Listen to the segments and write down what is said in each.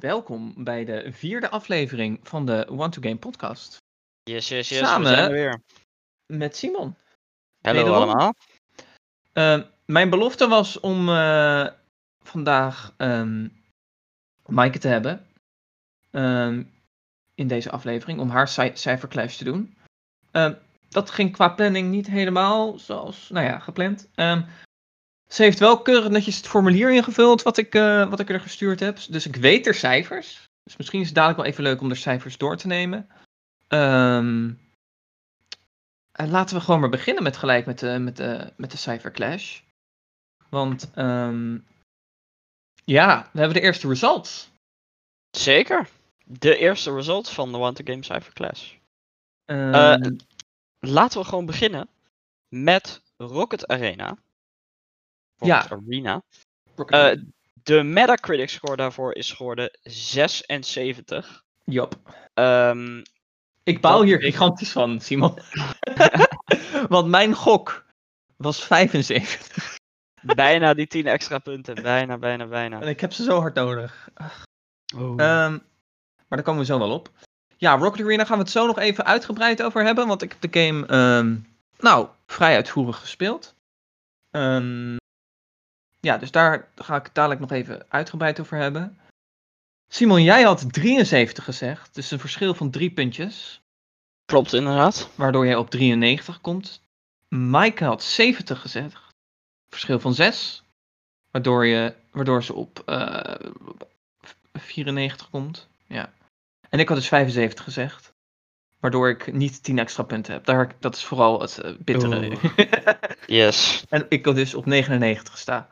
Welkom bij de vierde aflevering van de One to Game podcast. Yes, yes, yes. Samen. We zijn er weer. Met Simon. Hallo Wederom. allemaal. Eh, mijn belofte was om eh, vandaag ehm Maaike te hebben. ehm, in deze aflevering, om haar ci- cijferclash te doen. Ehm, dat ging qua planning niet helemaal zoals, nou ja, gepland. Ze heeft wel keurig netjes het formulier ingevuld wat ik, eh, wat ik er gestuurd heb. Dus ik weet er cijfers. Dus misschien is het dadelijk wel even leuk om de cijfers door te nemen. Ehm, en laten we gewoon maar beginnen met gelijk met de, met de, met de cijferclash. Want ehm, ja, we hebben de eerste results. Zeker. De eerste results van de One to Game Cypher Class. Ehm, Laten we gewoon beginnen met Rocket Arena. Ja. Arena. League. De Metacritic score daarvoor is geworden 76. Jop. Ehm, Ik dat hier gigantisch van, Simon. Want mijn gok was 75. bijna die 10 extra punten. Bijna, bijna, bijna. En ik heb ze zo hard nodig. Oh. Ehm, maar daar komen we zo wel op. Ja, Rocket Arena gaan we het zo nog even uitgebreid over hebben. Want ik heb de game, ehm, nou, vrij uitvoerig gespeeld. Ehm, ja, dus daar ga ik het dadelijk nog even uitgebreid over hebben. Simon, jij had 73 gezegd. Dus een verschil van drie puntjes. Klopt inderdaad. Waardoor jij op 93 komt. Maaike had 70 gezegd. Verschil van 6. Waardoor, je, waardoor ze op eh, 94 komt. Ja. En ik had dus 75 gezegd. Waardoor ik niet 10 extra punten heb. Daar, dat is vooral het eh, bittere. Yes. en ik had dus op 99 sta.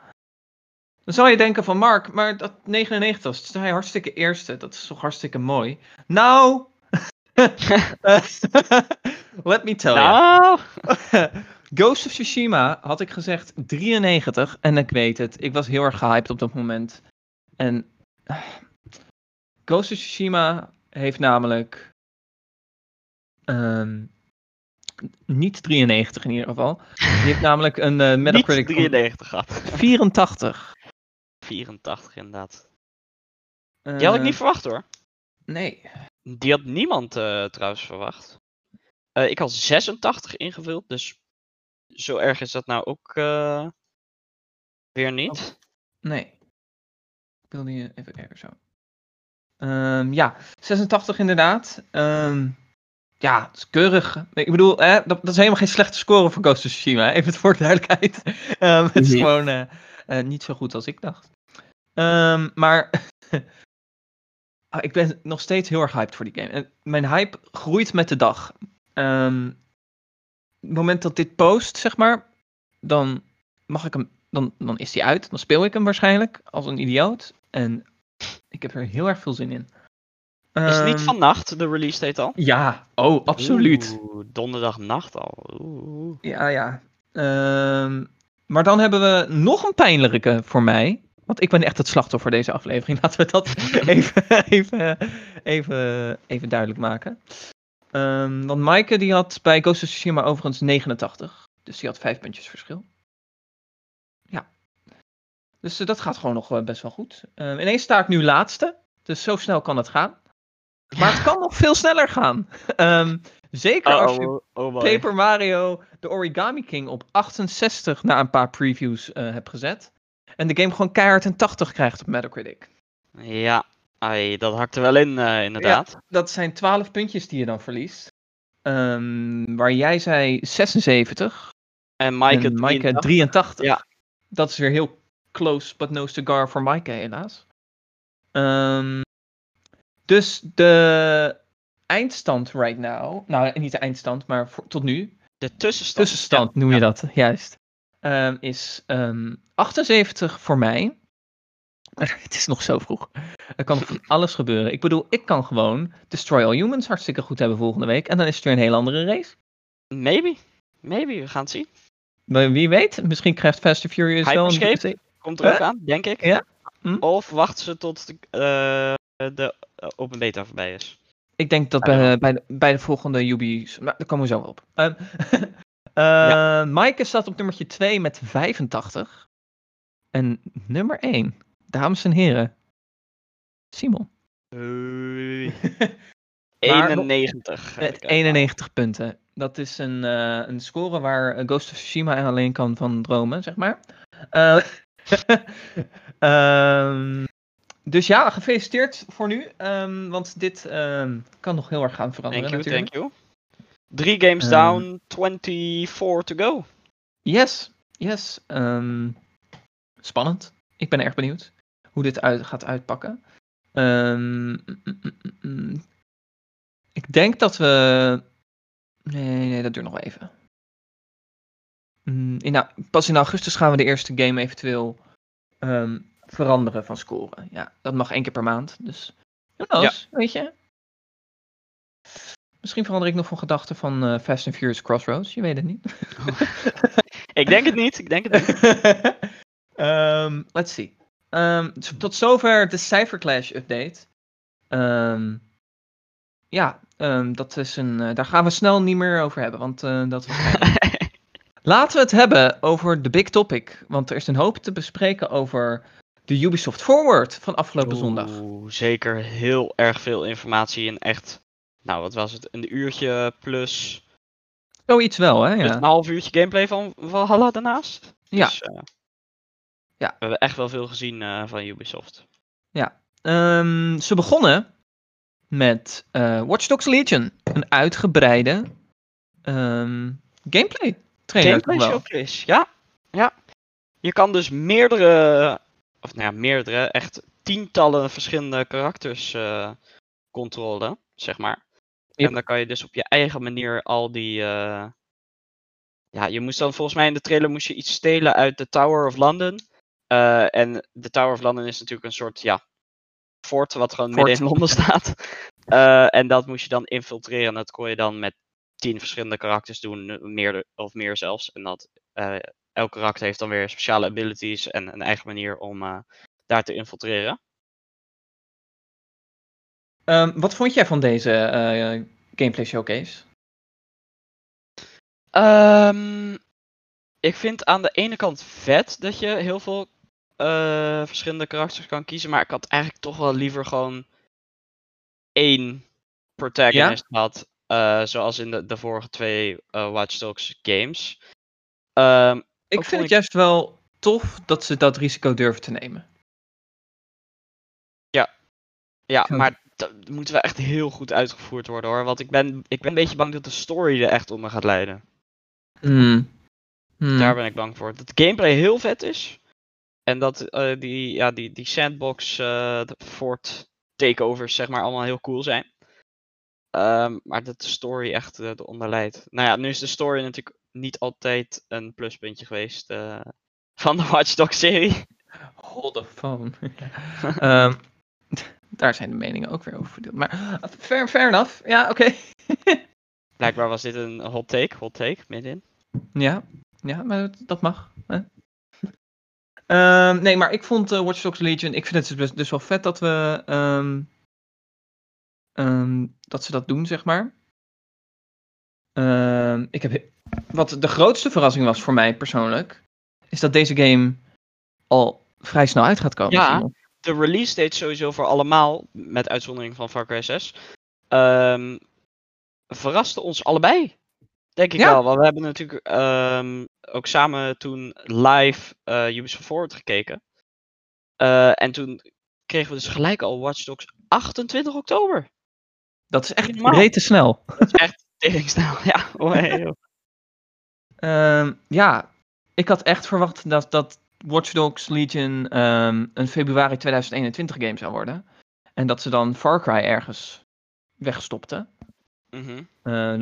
Dan zou je denken van Mark, maar dat 99 was, sta je hartstikke eerste. Dat is toch hartstikke mooi. Nou, let me tell you. Nou, Ghost of Tsushima had ik gezegd 93 en ik weet het. Ik was heel erg gehyped op dat moment. En Ghost of Tsushima heeft namelijk ehm, niet 93 in ieder geval. Die heeft namelijk een niet Metacritic van 93 gehad. 84. 84 inderdaad. Die had ik Eh, niet verwacht hoor. Nee. Die had niemand eh, trouwens verwacht. Eh, ik had 86 ingevuld, dus zo erg is dat nou ook weer niet. Nee. Ik wil die even kijken zo. Ehm, ja, 86 inderdaad. Ehm, ja, het is keurig. Ik bedoel, hè, dat, dat is helemaal geen slechte score voor Ghost of Tsushima. Even voor de duidelijkheid. Ehm, het is Mhm. gewoon niet zo goed als ik dacht. Ehm, maar ah, ik ben nog steeds heel erg hyped voor die game. En mijn hype groeit met de dag. Ehm, het moment dat dit post, zeg maar, dan mag ik hem dan, dan is die uit. Dan speel ik hem waarschijnlijk als een idioot. En ik heb er heel erg veel zin in. Is het niet Ehm, vannacht de release date al? Ja, oh, absoluut. Oeh, donderdag nacht al. Oeh. Ja, ja. Maar dan hebben we nog een pijnlijke voor mij. Want ik ben echt het slachtoffer deze aflevering. Laten we dat even, even, even, even duidelijk maken. Ehm, want Maaike die had bij Ghost of Tsushima overigens 89. Dus die had vijf puntjes verschil. Ja. Dus eh, dat gaat gewoon nog eh, best wel goed. Ehm, ineens sta ik nu laatste. Dus zo snel kan het gaan. Maar het kan nog veel sneller gaan. Ehm, zeker als je Oh, oh boy. Paper Mario, de Origami King, op 68 na een paar previews eh heb gezet. En de game gewoon keihard een 80 krijgt op Metacritic. Ja, ai, dat hakt er wel in eh, inderdaad. Dat zijn 12 puntjes die je dan verliest. Ehm, waar jij zei 76 En Maaike, en Maaike 83. 83. Ja. Dat is weer heel close but no cigar voor Maaike helaas. Ehm, dus de eindstand right now, nou niet de eindstand, maar voor, tot nu, De tussenstand. tussenstand noem je dat, juist. Ehm, is ehm 78 voor mij. Het is nog zo vroeg. Er kan nog van alles gebeuren. Ik bedoel, ik kan gewoon Destroy All Humans hartstikke goed hebben volgende week. En dan is het weer een heel andere race. Maybe. Maybe, we gaan het zien. Maar Wie weet, misschien krijgt Fast and Furious wel een... Hyperscape? Komt er ook Huh? aan, denk ik. Ja? Hm? Of wachten ze tot de, eh, de eh, open beta voorbij is. Ik denk dat don't bij, bij, de, bij de volgende Ubi's... Maar daar komen we zo op. Ehm eh, Maaike staat op nummertje 2 met 85. En nummer 1, dames en heren, Simon. Hey. Maar- 91. heb Met ik, eh, 91 punten. Dat is een, eh, een score waar eh, Ghost of Tsushima alleen kan van dromen, zeg maar. Eh, ehm, dus ja, gefeliciteerd voor nu. ehm, want dit ehm, kan nog heel erg gaan veranderen Thank you, natuurlijk. thank you. Drie games Ehm. down, 24 to go. Yes, yes. ehm, spannend. Ik ben erg benieuwd hoe dit uit, gaat uitpakken. Ehm, mm, mm, mm, mm. ik denk dat we. Nee, nee, dat duurt nog even. In, au- pas in augustus gaan we de eerste game eventueel veranderen van scoren. Ja, dat mag één keer per maand. Dus, knows, weet je. Misschien verander ik nog van gedachten van Fast and Furious Crossroads. Je weet het niet. Ik denk het niet, ik denk het niet. Ehm, let's see. Ehm, tot zover de Cypherclash update. Ehm, ja, dat is een, eh, daar gaan we snel niet meer over hebben. Want eh, dat was... Laten we het hebben over de big topic. Want er is een hoop te bespreken over de Ubisoft Forward van afgelopen zondag. Zeker heel erg veel informatie in echt, nou wat was het, een uurtje plus, Zoiets wel, hè? Ja. een half uurtje gameplay van Valhalla daarnaast. Ja. Dus, eh, Ja. We hebben echt wel veel gezien eh, van Ubisoft. Ehm, ze begonnen met eh Watch Dogs Legion. Een uitgebreide ehm, gameplay trailer. Gameplay showcase, ja. ja. Je kan dus meerdere, of nou ja, meerdere, echt tientallen verschillende karakters eh controlen, zeg maar. En dan kan je dus op je eigen manier al die. eh, Ja, je moest dan volgens mij in de trailer moest je iets stelen uit de Tower of London. Eh, en de Tower of London is natuurlijk een soort ja, fort wat gewoon Fort. midden in Londen staat. Eh, en dat moest je dan infiltreren. En dat kon je dan met tien verschillende karakters doen, meer of meer zelfs. En dat elk karakter heeft dan weer speciale abilities en een eigen manier om daar te infiltreren. Ehm, wat vond jij van deze eh, gameplay showcase? Ehm, ik vind aan de ene kant vet dat je heel veel eh, verschillende karakters kan kiezen. Maar ik had eigenlijk toch wel liever gewoon één protagonist gehad. eh, zoals in de, de vorige twee eh, Watch Dogs games. Ehm, Ik vind het ik- juist wel tof dat ze dat risico durven te nemen. ja, Zo. maar dat moet wel echt heel goed uitgevoerd worden hoor. Want ik ben, ik ben een beetje bang dat de story er echt onder gaat leiden. Hmm. Hmm. Daar ben ik bang voor. Dat de gameplay heel vet is. En dat eh, die, ja, die, die sandbox eh, de fort takeovers zeg maar allemaal heel cool zijn. Ehm, maar dat de story echt eh, eronder leidt. Nou ja, nu is de story natuurlijk niet altijd een pluspuntje geweest eh, van de Watch Dogs serie. Hold the phone. Ehm, daar zijn de meningen ook weer over verdeeld. Maar fair, fair enough. Ja, oké. Blijkbaar was dit een hot take, hot take, middenin. ja, ja, maar dat, mag. Hè? Ehm, nee, maar ik vond eh, Watch Dogs Legion. Ik vind het dus, dus wel vet dat we. ehm, ehm, dat ze dat doen, zeg maar. Ik heb, wat de grootste verrassing was voor mij persoonlijk. Is dat deze game al vrij snel uit gaat komen. Ja. De release date sowieso voor allemaal, met uitzondering van Far Cry 6, ehm, verraste ons allebei. Denk ik Ja. wel. Want we hebben natuurlijk ehm, ook samen toen live eh Ubisoft Forward gekeken. Eh, en toen kregen we dus gelijk al Watch Dogs 28 oktober. Dat is echt Normaal. rete snel. Dat is echt teringssnel. Ja, oh. Ehm, ja, ik had echt verwacht dat, dat Watch Dogs Legion ehm, een februari 2021 game zou worden. En dat ze dan Far Cry ergens wegstopten.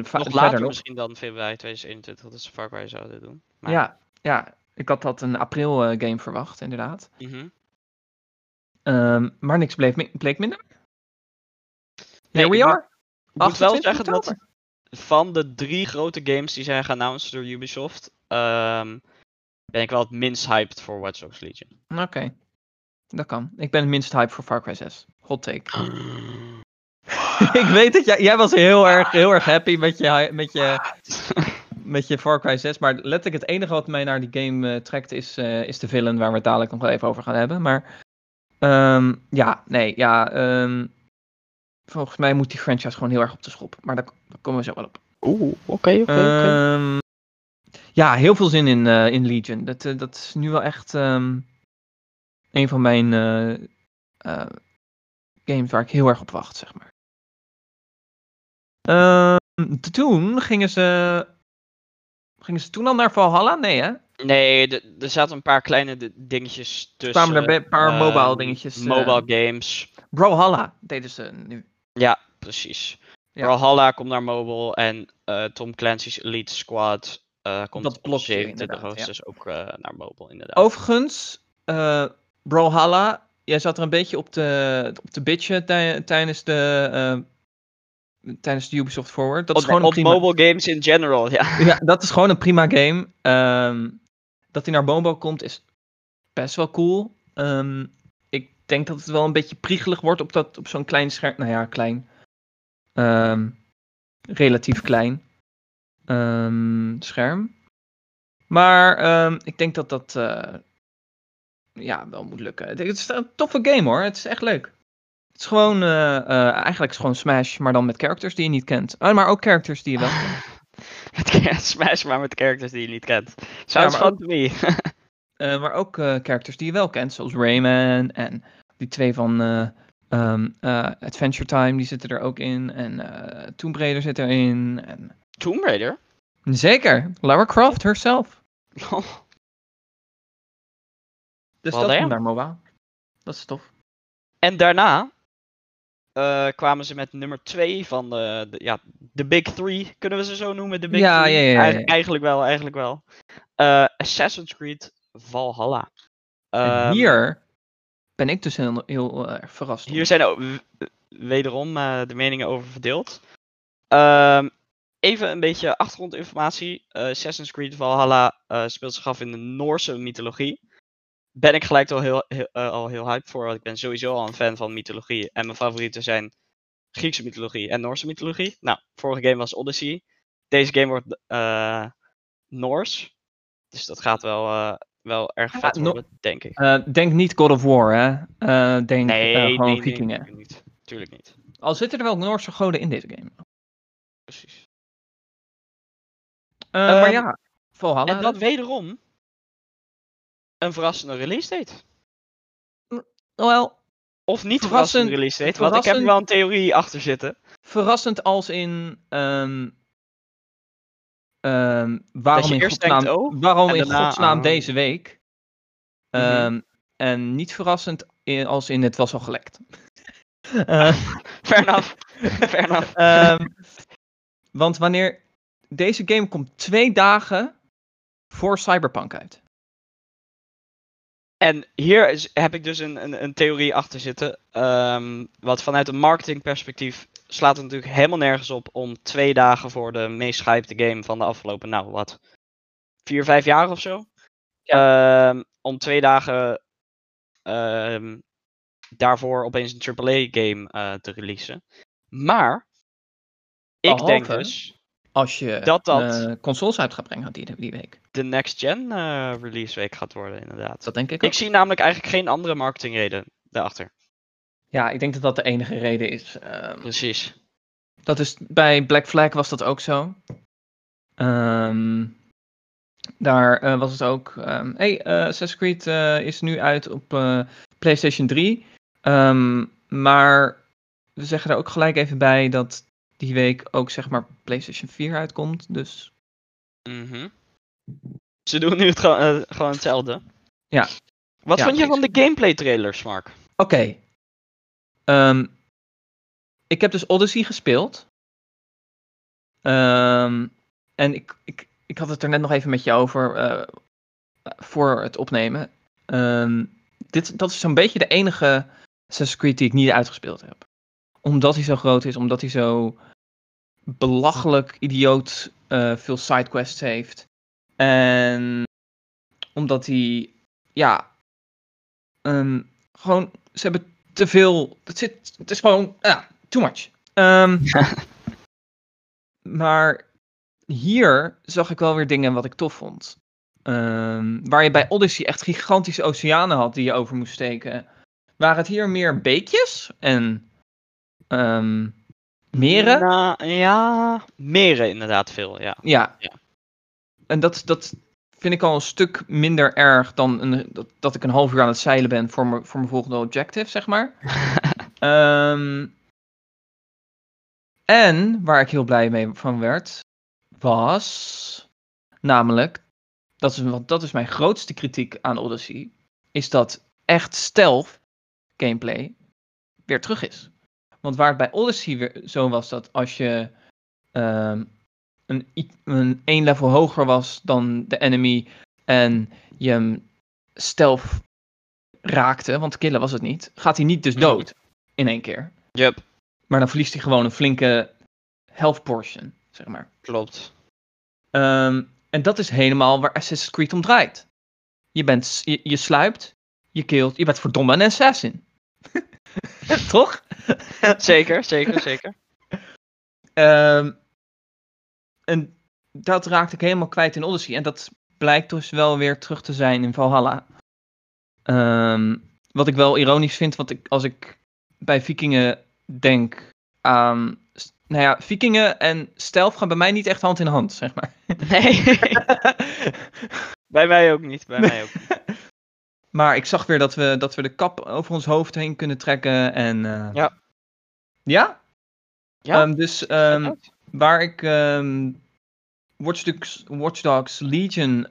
Va- Nog later nog. misschien dan februari 2021 dat ze Far Cry zouden doen. Maar, Ja, ja, ik had dat een april eh, game verwacht, inderdaad. mhm. Ehm, maar niks bleef mi- bleek minder. Here Nee, we are. Ik moet wel 28 zeggen dat van de drie grote games die zijn geannounced door Ubisoft, ehm, ben ik wel het minst hyped voor Watch Dogs Legion. Oké, dat kan. Ik ben het minst hype voor Far Cry 6. Hot take. ik weet het, jij, jij was heel erg, heel erg happy met je, met, je, met je Far Cry 6. Maar letterlijk het enige wat mij naar die game eh, trekt is, eh, is de villain, waar we het dadelijk nog wel even over gaan hebben. Maar ehm, ja, nee, ja. ehm, volgens mij moet die franchise gewoon heel erg op de schop. Maar daar, daar komen we zo wel op. Oeh, oké, oké, oké. Ehm, ja, heel veel zin in, eh, in Legion. Dat, eh, dat is nu wel echt ehm, een van mijn eh, games waar ik heel erg op wacht, zeg maar. Ehm, toen gingen ze. Gingen ze toen al naar Valhalla? Nee, hè? Nee, er zaten een paar kleine di- dingetjes tussen. kwamen er een paar ehm, mobile dingetjes. Mobile games. Brawlhalla deden ze nu. Ja, precies. Ja. Brawlhalla komt naar mobile en Tom Clancy's Elite Squad eh, komt Dat op blokje 27 inderdaad, ja. augustus ook eh, naar mobile inderdaad. Overigens, Brawlhalla, jij zat er een beetje op de, op de bitchen tij- tijdens de, tijdens de Ubisoft Forward. Dat is gewoon op prima, mobile games in general, ja. ja, dat is gewoon een prima game. Ehm, dat hij naar mobile komt is best wel cool. Ehm, ik denk dat het wel een beetje priegelig wordt op, dat, op zo'n klein scherm. Nou ja, klein. Ehm, relatief klein ehm, scherm. Maar ehm, ik denk dat dat eh, ja, wel moet lukken. Het is een toffe game hoor. Het is echt leuk. Het is gewoon, eh, eh, eigenlijk is het gewoon Smash, maar dan met characters die je niet kent. Oh, maar ook characters die je wel kent. Smash maar met characters die je niet kent. Sounds fun to me. Maar ook characters die je wel kent, zoals Rayman en die twee van eh, ehm, eh, Adventure Time, die zitten er ook in. En Tomb Raider zit erin. En... Tomb Raider? Zeker, Lara Croft herself. Dus Wel dat komt naar mobile. Dat is tof. En daarna eh, kwamen ze met nummer 2 van de, de, ja, de Big Three. Kunnen we ze zo noemen? De Big Ja, Three? ja, ja, ja, Eigen- ja. eigenlijk wel, eigenlijk wel. Eh, Assassin's Creed Valhalla. en Ehm, hier ben ik dus heel, heel eh, verrast. Hier zijn ook wederom eh, de meningen over verdeeld. Ehm, even een beetje achtergrondinformatie. Eh, Assassin's Creed Valhalla eh, speelt zich af in de Noorse mythologie. Ben ik gelijk al heel, heel, eh, al heel hyped voor, want ik ben sowieso al een fan van mythologie. En mijn favorieten zijn Griekse mythologie en Noorse mythologie. Nou, vorige game was Odyssey. Deze game wordt Noors. Dus dat gaat wel, wel erg Ja, vet No- worden, denk ik. Denk niet God of War, hè? Denk Nee, nee, gewoon nee, natuurlijk niet. Tuurlijk niet. Al zitten er wel Noorse goden in deze game. Precies. Eh, maar Ehm, ja, Valhalla. En dat wederom een verrassende release date. Wel, Of niet Verrassend- verrassende release date, want ik heb er wel een theorie achter zitten. verrassend als in. ehm, ehm, waarom in godsnaam, denkt, oh, waarom en in daarna, godsnaam ah. deze week? Mhm. Ehm, En niet verrassend in- als in het was al gelekt. Eh, Fair enough. Fair enough. Ehm, want wanneer. Deze game komt twee dagen voor Cyberpunk uit. En hier is, heb ik dus een, een, een theorie achter zitten. ehm, wat vanuit een marketingperspectief slaat het natuurlijk helemaal nergens op om twee dagen voor de meest gehypte game van de afgelopen, nou wat, vier, vijf jaar of zo. Ehm, om twee dagen ehm, daarvoor opeens een AAA-game eh te releasen. Maar, ik denk dus Als je Dat dat- eh, consoles uit gaat brengen die, die week. de next gen eh, release week gaat worden inderdaad. Dat denk ik ook. Ik zie namelijk eigenlijk geen andere marketingreden daarachter. Ja, ik denk dat dat de enige reden is. Ehm, Precies. dat is bij Black Flag was dat ook zo. Ehm, daar eh, was het ook. ehm hey, Assassin's Creed is nu uit op PlayStation 3. Ehm, maar we zeggen er ook gelijk even bij dat die week ook zeg maar PlayStation 4 uitkomt. Dus Mhm. Ze doen nu het gewoon, eh, gewoon hetzelfde. Ja. Wat Ja, vond je van de gameplay trailers, Mark? Oké. Ehm, ik heb dus Odyssey gespeeld. Ehm, en ik, ik, ik had het er net nog even met je over eh, voor het opnemen. Ehm, dit, dat is zo'n beetje de enige Assassin's Creed die ik niet uitgespeeld heb. Omdat hij zo groot is, omdat hij zo belachelijk idioot eh, veel sidequests heeft. En omdat hij, ja, ehm, gewoon, ze hebben te veel. Het, zit, het is gewoon, ja, too much. Ehm, maar hier zag ik wel weer dingen wat ik tof vond. Ehm, waar je bij Odyssey echt gigantische oceanen had die je over moest steken. Waren het hier meer beekjes en ehm, meren. Ja, meren inderdaad veel, ja. Ja. Ja. En dat, dat vind ik al een stuk minder erg dan een, dat, dat ik een half uur aan het zeilen ben voor mijn, voor mijn volgende objective, zeg maar. Ehm, en waar ik heel blij mee van werd, was namelijk, dat is, want dat is mijn grootste kritiek aan Odyssey, is dat echt stealth gameplay weer terug is. Want waar het bij Odyssey weer zo was dat als je ehm, een, een één level hoger was dan de enemy en je hem stealth raakte, want killen was het niet, gaat hij niet dus dood in één keer. Yup, Maar dan verliest hij gewoon een flinke health portion, zeg maar. klopt. Ehm, en dat is helemaal waar Assassin's Creed om draait. Je, bent, je, je sluipt, je killt, je bent verdomme een assassin. Toch? zeker, zeker, zeker. Ehm, en dat raakte ik helemaal kwijt in Odyssey. En dat blijkt dus wel weer terug te zijn in Valhalla. Ehm, wat ik wel ironisch vind, want ik, als ik bij vikingen denk aan... Nou ja, vikingen en stealth gaan bij mij niet echt hand in hand, zeg maar. Nee, bij mij ook niet, bij mij ook niet. Maar ik zag weer dat we, dat we de kap over ons hoofd heen kunnen trekken. En, eh, Ja. Ja? Ja, Ehm, dus ehm, waar ik ehm Watch, Dogs, Watch Dogs Legion,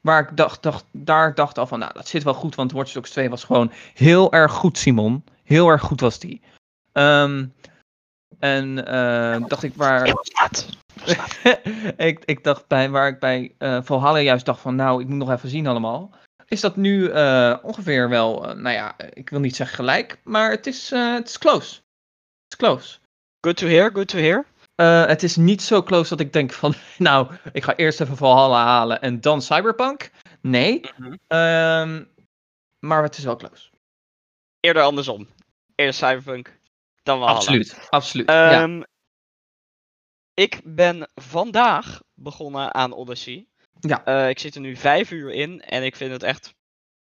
waar ik dacht, dacht, daar dacht al van, nou, dat zit wel goed, want Watch Dogs 2 was gewoon heel erg goed, Simon. Heel erg goed was die. En eh, dacht ik waar. ik, ik dacht bij waar ik bij eh Valhalla juist dacht van, nou, ik moet nog even zien allemaal. Is dat nu eh, ongeveer wel, eh, nou ja, ik wil niet zeggen gelijk, maar het is, eh, het is close. Het is close. Good to hear, good to hear. Eh, het is niet zo close dat ik denk van, nou, ik ga eerst even Valhalla halen en dan Cyberpunk. Nee, Mhm. Ehm, maar het is wel close. Eerder andersom. Eerst Cyberpunk, dan Valhalla. Absoluut, absoluut. ja. Ehm, Ik ben vandaag begonnen aan Odyssey. Ja. Eh, ik zit er nu vijf uur in en ik vind het echt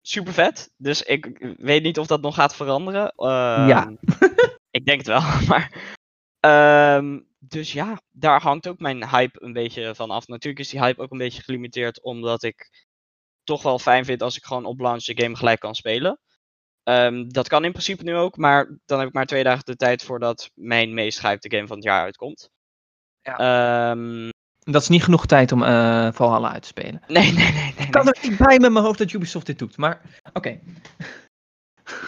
super vet. Dus ik weet niet of dat nog gaat veranderen. Ehm, Ja. ik denk het wel, maar. ehm, dus ja, daar hangt ook mijn hype een beetje van af. Natuurlijk is die hype ook een beetje gelimiteerd, omdat ik toch wel fijn vind als ik gewoon op launch de game gelijk kan spelen. Ehm, dat kan in principe nu ook, maar dan heb ik maar twee dagen de tijd voordat mijn meest gehypte game van het jaar uitkomt. Ja. Ehm, Dat is niet genoeg tijd om eh Valhalla uit te spelen. nee, nee, nee. nee, Ik kan er niet bij met mijn hoofd dat Ubisoft dit doet, maar oké.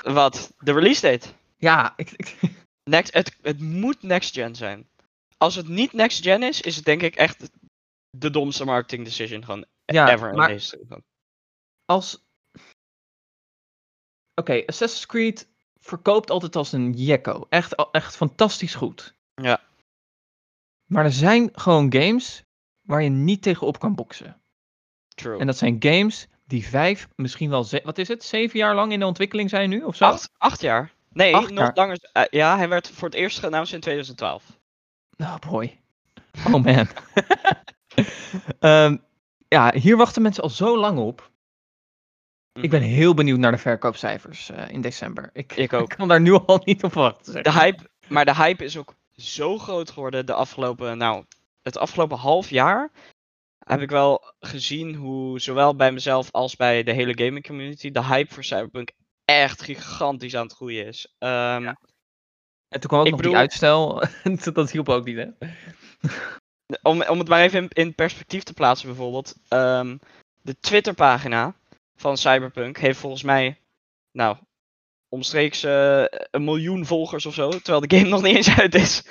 Wat? De release date? Ja, ik, ik, Next, het, het moet next gen zijn. Als het niet next gen is, is het denk ik echt de domste marketing decision gewoon ja ever in deze als... Oké, Assassin's Creed verkoopt altijd als een jekko. Echt, echt fantastisch goed. Ja. Maar er zijn gewoon games waar je niet tegenop kan boksen. True. En dat zijn games die vijf, misschien wel, wat is het, zeven jaar lang in de ontwikkeling zijn nu, of zo? acht, acht jaar? Nee, Acht nog jaar. langer. eh, ja, hij werd voor het eerst geannounced in 2012. Oh boy. Oh man. Ehm, ja, hier wachten mensen al zo lang op. Ik ben Mhm. heel benieuwd naar de verkoopcijfers eh, in december. Ik, Ik ook. kan daar nu al niet op wachten. zeg De hype, maar de hype is ook zo groot geworden de afgelopen, nou, het afgelopen half jaar heb ik wel gezien hoe zowel bij mezelf als bij de hele gaming community de hype voor Cyberpunk echt gigantisch aan het groeien is. Ehm, En toen kwam ook ik nog bedoel- die uitstel. dat- hielp ook niet, hè? om, om het maar even in, in perspectief te plaatsen bijvoorbeeld. ehm, de Twitterpagina van Cyberpunk heeft volgens mij, nou, omstreeks eh, een miljoen volgers of zo. Terwijl de game nog niet eens uit is.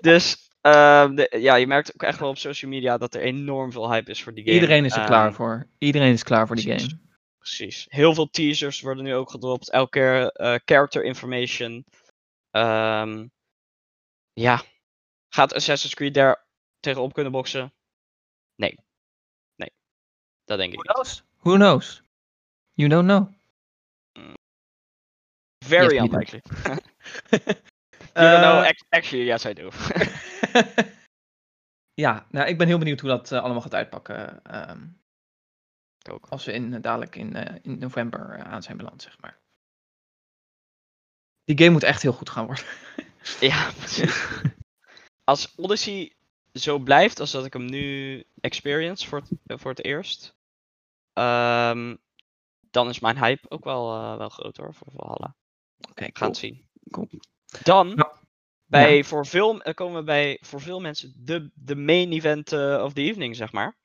Dus ehm, de- ja, je merkt ook echt wel op social media dat er enorm veel hype is voor die game. Iedereen is er Ehm, klaar voor. Iedereen is klaar voor die game. Precies. Heel veel teasers worden nu ook gedropt. Elke keer eh, character information. Ehm, ja. Gaat Assassin's Creed daar tegenop kunnen boksen? Nee. Nee. Dat denk ik Who niet. knows? Who knows? You don't know. Very Yes, we do. unlikely. You don't know, Eh, ac- actually, yes I do. ja, nou, ik ben heel benieuwd hoe dat eh, allemaal gaat uitpakken. ehm, ook. als we in, dadelijk in, eh, in november eh, aan zijn beland, zeg maar. Die game moet echt heel goed gaan worden. Ja, precies. Als Odyssey zo blijft als dat ik hem nu experience voor het, voor het eerst, ehm, dan is mijn hype ook wel, eh, wel groot hoor voor Valhalla. Oké, gaan cool. het zien. Cool. Dan, bij, voor veel, eh, komen we bij voor veel mensen de, de main event eh, of the evening, zeg maar.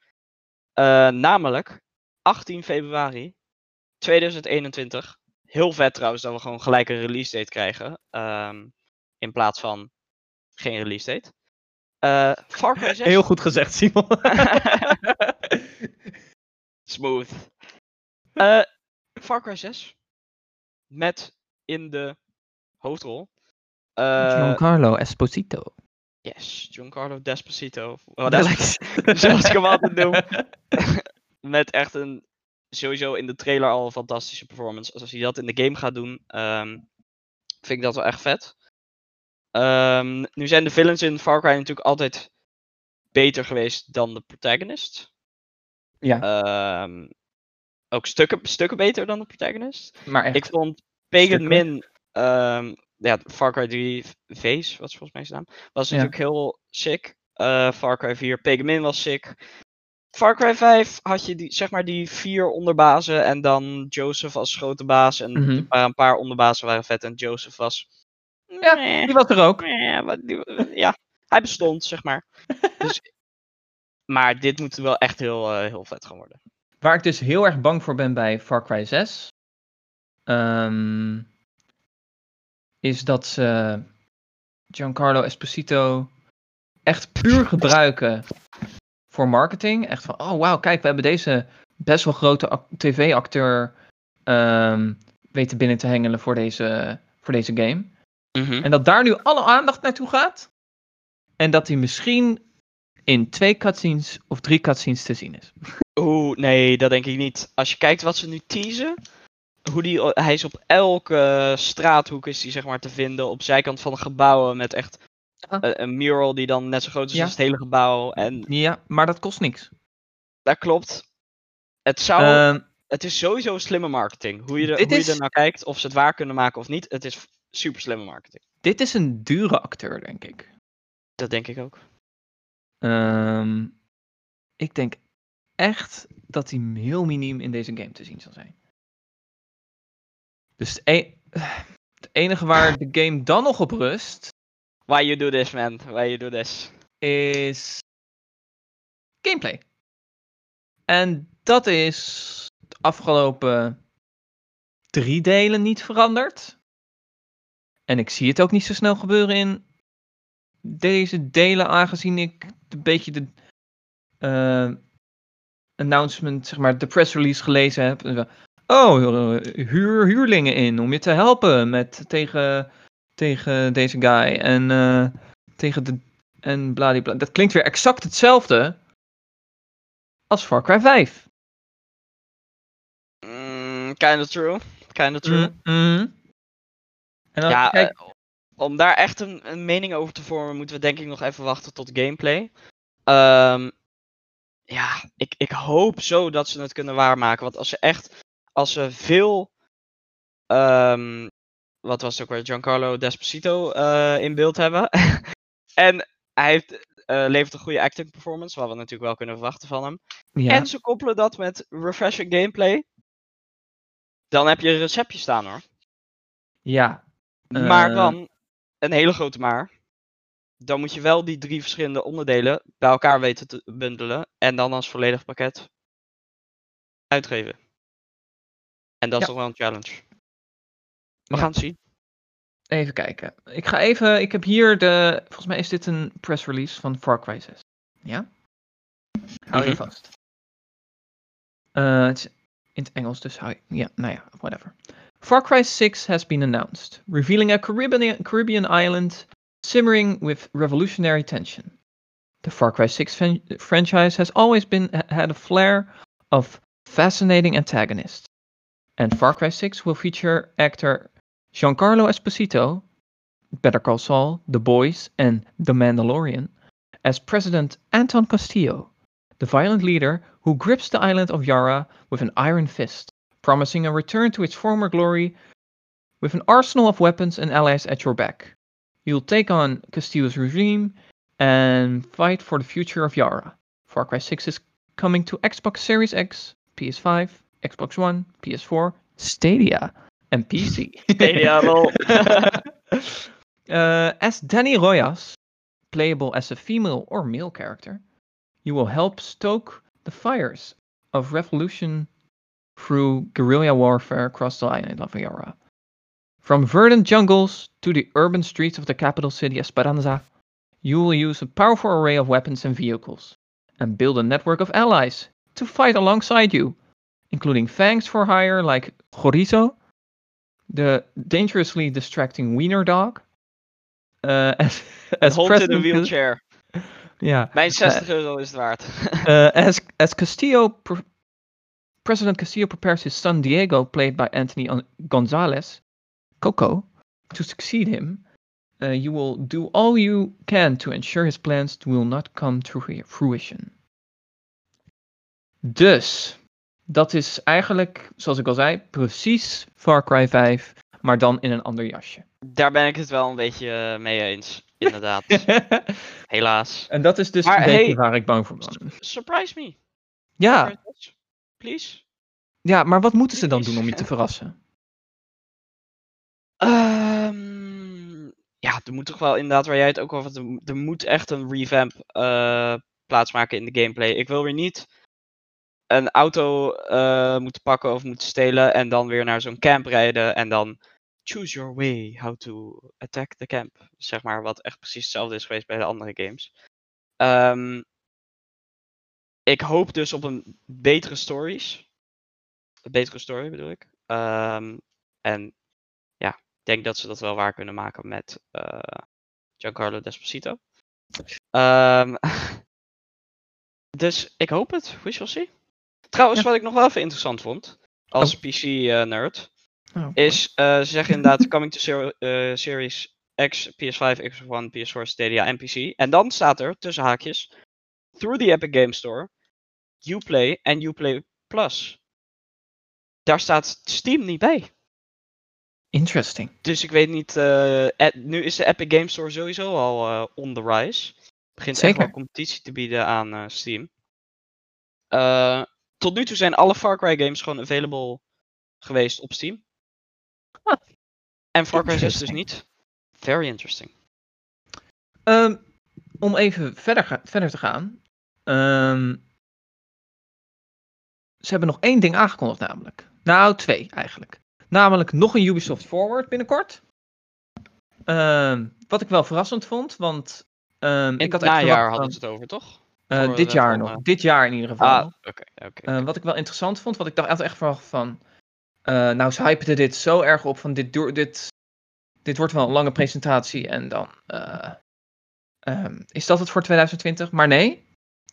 Eh, namelijk 18 februari 2021. Heel vet trouwens dat we gewoon gelijk een release date krijgen. ehm, in plaats van geen release date. Eh Far Cry 6. Heel goed gezegd, Simon. Smooth. Eh Far Cry 6. Met in de hoofdrol. Eh, Giancarlo Esposito. yes, Giancarlo Despacito. Wat zoals ik hem altijd noem. Met echt een, sowieso in de trailer al een fantastische performance. Als hij dat in de game gaat doen, ehm, vind ik dat wel echt vet. Ehm, nu zijn de villains in Far Cry natuurlijk altijd beter geweest dan de protagonist. Ja, Ehm, ook stukken, stukken beter dan de protagonist. maar echt. Ik vond Pagan. Min, ja, Far Cry 3 V's, wat volgens mij zijn naam, was Ja. natuurlijk heel sick. Eh, Far Cry 4, Pagan Min was sick. Far Cry 5 had je die, zeg maar die vier onderbazen en dan Joseph als grote baas. En er waren een paar onderbazen waren vet en Joseph was... Ja, Die was er ook. meh, wat- die- ja, hij bestond, zeg maar. dus, maar dit moet wel echt heel, eh, heel vet gaan worden. Waar ik dus heel erg bang voor ben bij Far Cry 6. ehm, is dat ze Giancarlo Esposito echt puur gebruiken voor marketing. Echt van, oh wauw, kijk, we hebben deze best wel grote ac- tv-acteur ehm, weten binnen te hengelen voor deze, voor deze game. En dat daar nu alle aandacht naartoe gaat. En dat hij misschien in twee cutscenes of drie cutscenes te zien is. Oeh, nee, dat denk ik niet. Als je kijkt wat ze nu teasen, hoe die, hij is op elke straathoek is die zeg maar te vinden, op zijkant van de gebouwen met echt Ja. een, een mural die dan net zo groot is Ja. als het hele gebouw. En Ja, maar dat kost niks. dat klopt. Het zou, Ehm, het is sowieso slimme marketing. Hoe je, er, er naar kijkt, of ze het waar kunnen maken of niet, het is super slimme marketing. dit is een dure acteur, denk ik. Dat denk ik ook. Ehm, ik denk echt dat hij heel miniem in deze game te zien zal zijn. Dus het, e- het enige waar de game dan nog op rust Why you do this, man? Why you do this? is gameplay. En dat is de afgelopen drie delen niet veranderd. En ik zie het ook niet zo snel gebeuren in deze delen, aangezien ik een beetje de eh, announcement, zeg maar, de press release gelezen heb. En Oh, eh, huur huurlingen in om je te helpen met tegen, tegen deze guy. En eh, tegen de. En bladibla. Dat klinkt weer exact hetzelfde als Far Cry 5. Mm, kinda true. Kinda true. Mhm. En dan, Ja, kijk, eh, om daar echt een, een mening over te vormen, moeten we denk ik nog even wachten tot gameplay. Ehm, ja, ik, ik hoop zo dat ze het kunnen waarmaken. Want als ze echt, als ze veel, ehm, wat was het ook weer, Giancarlo Despacito eh, in beeld hebben. en hij heeft, eh, levert een goede acting performance, wat we natuurlijk wel kunnen verwachten van hem. ja, En ze koppelen dat met refreshing gameplay. Dan heb je een receptje staan hoor. ja, Maar Eh. dan, een hele grote maar. Dan moet je wel die drie verschillende onderdelen bij elkaar weten te bundelen. En dan als volledig pakket uitgeven. En dat is toch wel een challenge. We Ja. gaan het zien. even kijken. Ik ga even, ik heb hier de, volgens mij is dit een press release van Far Cry 6. Ja? Hou je Mhm. vast. Eh, het is in het Engels, dus hou je, ja, nou ja, whatever. Far Cry 6 has been announced, revealing a Caribbean, Caribbean island simmering with revolutionary tension. The Far Cry 6 fan- franchise has always been had a flair of fascinating antagonists. And Far Cry 6 will feature actor Giancarlo Esposito, Better Call Saul, The Boys, and The Mandalorian, as President Anton Castillo, the violent leader who grips the island of Yara with an iron fist, promising a return to its former glory with an arsenal of weapons and allies at your back. You'll take on Castillo's regime and fight for the future of Yara. Far Cry 6 is coming to Xbox Series X, PS5, Xbox One, PS4, Stadia, and PC. Stadia, lol. Uh, as Danny Royas, playable as a female or male character, you will help stoke the fires of revolution through guerrilla warfare across the island of Yara. From verdant jungles to the urban streets of the capital city Esperanza, you will use a powerful array of weapons and vehicles, and build a network of allies to fight alongside you, including fangs for hire like Chorizo, the dangerously distracting wiener dog, uh, as, as Hond in Cas- wheelchair. yeah, Mijn 60 euro is het waard. uh, as as Castillo, pre- President Castillo prepares his son Diego, played by Anthony An- Gonzalez, Coco, to succeed him, uh, you will do all you can to ensure his plans will not come to fruition. Dus, dat is eigenlijk, zoals ik al zei, precies Far Cry 5, maar dan in een ander jasje. Daar ben ik het wel een beetje eh, mee eens. Inderdaad. Helaas. en dat is dus Maar een beetje hey- waar ik bang voor ben. Surprise me. Ja, Please. ja, maar wat moeten ze dan doen om je te verrassen? Ehm, ja, er moet toch wel inderdaad, waar jij het ook over had, er mo- moet echt een revamp eh, plaatsmaken in de gameplay. Ik wil weer niet een auto eh, moeten pakken of moeten stelen en dan weer naar zo'n camp rijden en dan choose your way how to attack the camp. Zeg maar, wat echt precies hetzelfde is geweest bij de andere games. Ehm, ik hoop dus op een betere stories. Een betere story bedoel ik. Ehm, en ja, ik denk dat ze dat wel waar kunnen maken met eh, Giancarlo Desposito. Ehm, dus ik hoop het. We shall see. Trouwens, Ja. wat ik nog wel even interessant vond, als PC-nerd, Oh, is, eh, ze zeggen inderdaad coming to ser- eh, Series X, PS5, Xbox One, PS4, Stadia en PC. En dan staat er, tussen haakjes, through the Epic Game Store, Uplay en Uplay Plus. Daar staat Steam niet bij. Interesting. Dus ik weet niet, eh, e- nu is de Epic Game Store sowieso al eh, on the rise. Begint echt Zeker. wel competitie te bieden aan eh, Steam. Eh, tot nu toe zijn alle Far Cry games gewoon available geweest op Steam. Ah, en Far Cry 6 dus niet. Very interesting. Ehm, om even verder, verder te gaan. Ehm, ze hebben nog één ding aangekondigd namelijk. Nou, twee eigenlijk. Namelijk nog een Ubisoft Forward binnenkort. Ehm, wat ik wel verrassend vond, want ehm, In ik had het najaar verwacht hadden ze het over, toch? Eh, voor dit jaar nog. Dit jaar in ieder geval. Ah, oké, oké. Eh, wat ik wel interessant vond, wat ik dacht echt, van. eh, nou, ze hypten dit zo erg op van dit, dit, dit wordt wel een lange presentatie en dan eh, ehm, is dat het voor 2020. Maar nee,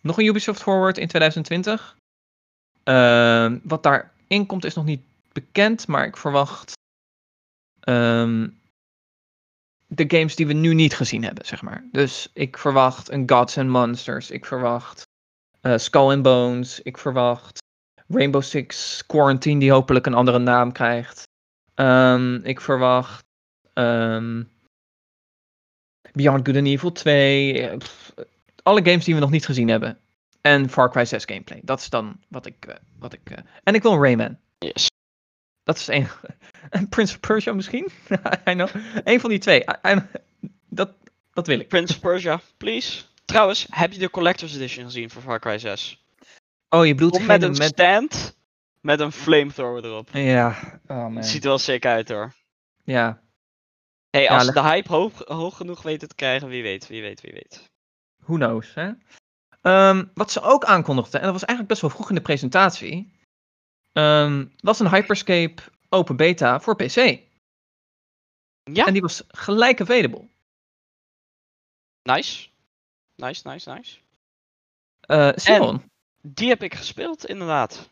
nog een Ubisoft Forward in 2020. Ehm, wat daarin komt is nog niet bekend, maar ik verwacht ehm, de games die we nu niet gezien hebben, zeg maar. Dus ik verwacht een Gods and Monsters, ik verwacht eh, Skull and Bones, ik verwacht Rainbow Six Quarantine, die hopelijk een andere naam krijgt. Ehm, ik verwacht ehm, Beyond Good and Evil 2. eh, alle games die we nog niet gezien hebben. En Far Cry 6 gameplay. Dat is dan wat ik. eh, wat ik En ik wil Rayman. Yes. Dat is één. En Prince of Persia misschien? I know. Eén van die twee. I- I- dat, dat wil ik. Prince of Persia, please. Trouwens, heb je de Collector's Edition gezien voor Far Cry 6? Oh, je bedoelt met een met... stand met een flamethrower erop. Ja, oh man. Het ziet er wel sick uit hoor. Ja, Hey, Ja, als ze leg- de hype hoog, hoog genoeg weten te krijgen, wie weet, wie weet, wie weet. who knows, hè? Ehm, wat ze ook aankondigden, en dat was eigenlijk best wel vroeg in de presentatie, ehm, was een Hyperscape open beta voor PC. Ja, En die was gelijk available. nice. Nice, nice, nice. Eh Simon, Die heb ik gespeeld, inderdaad.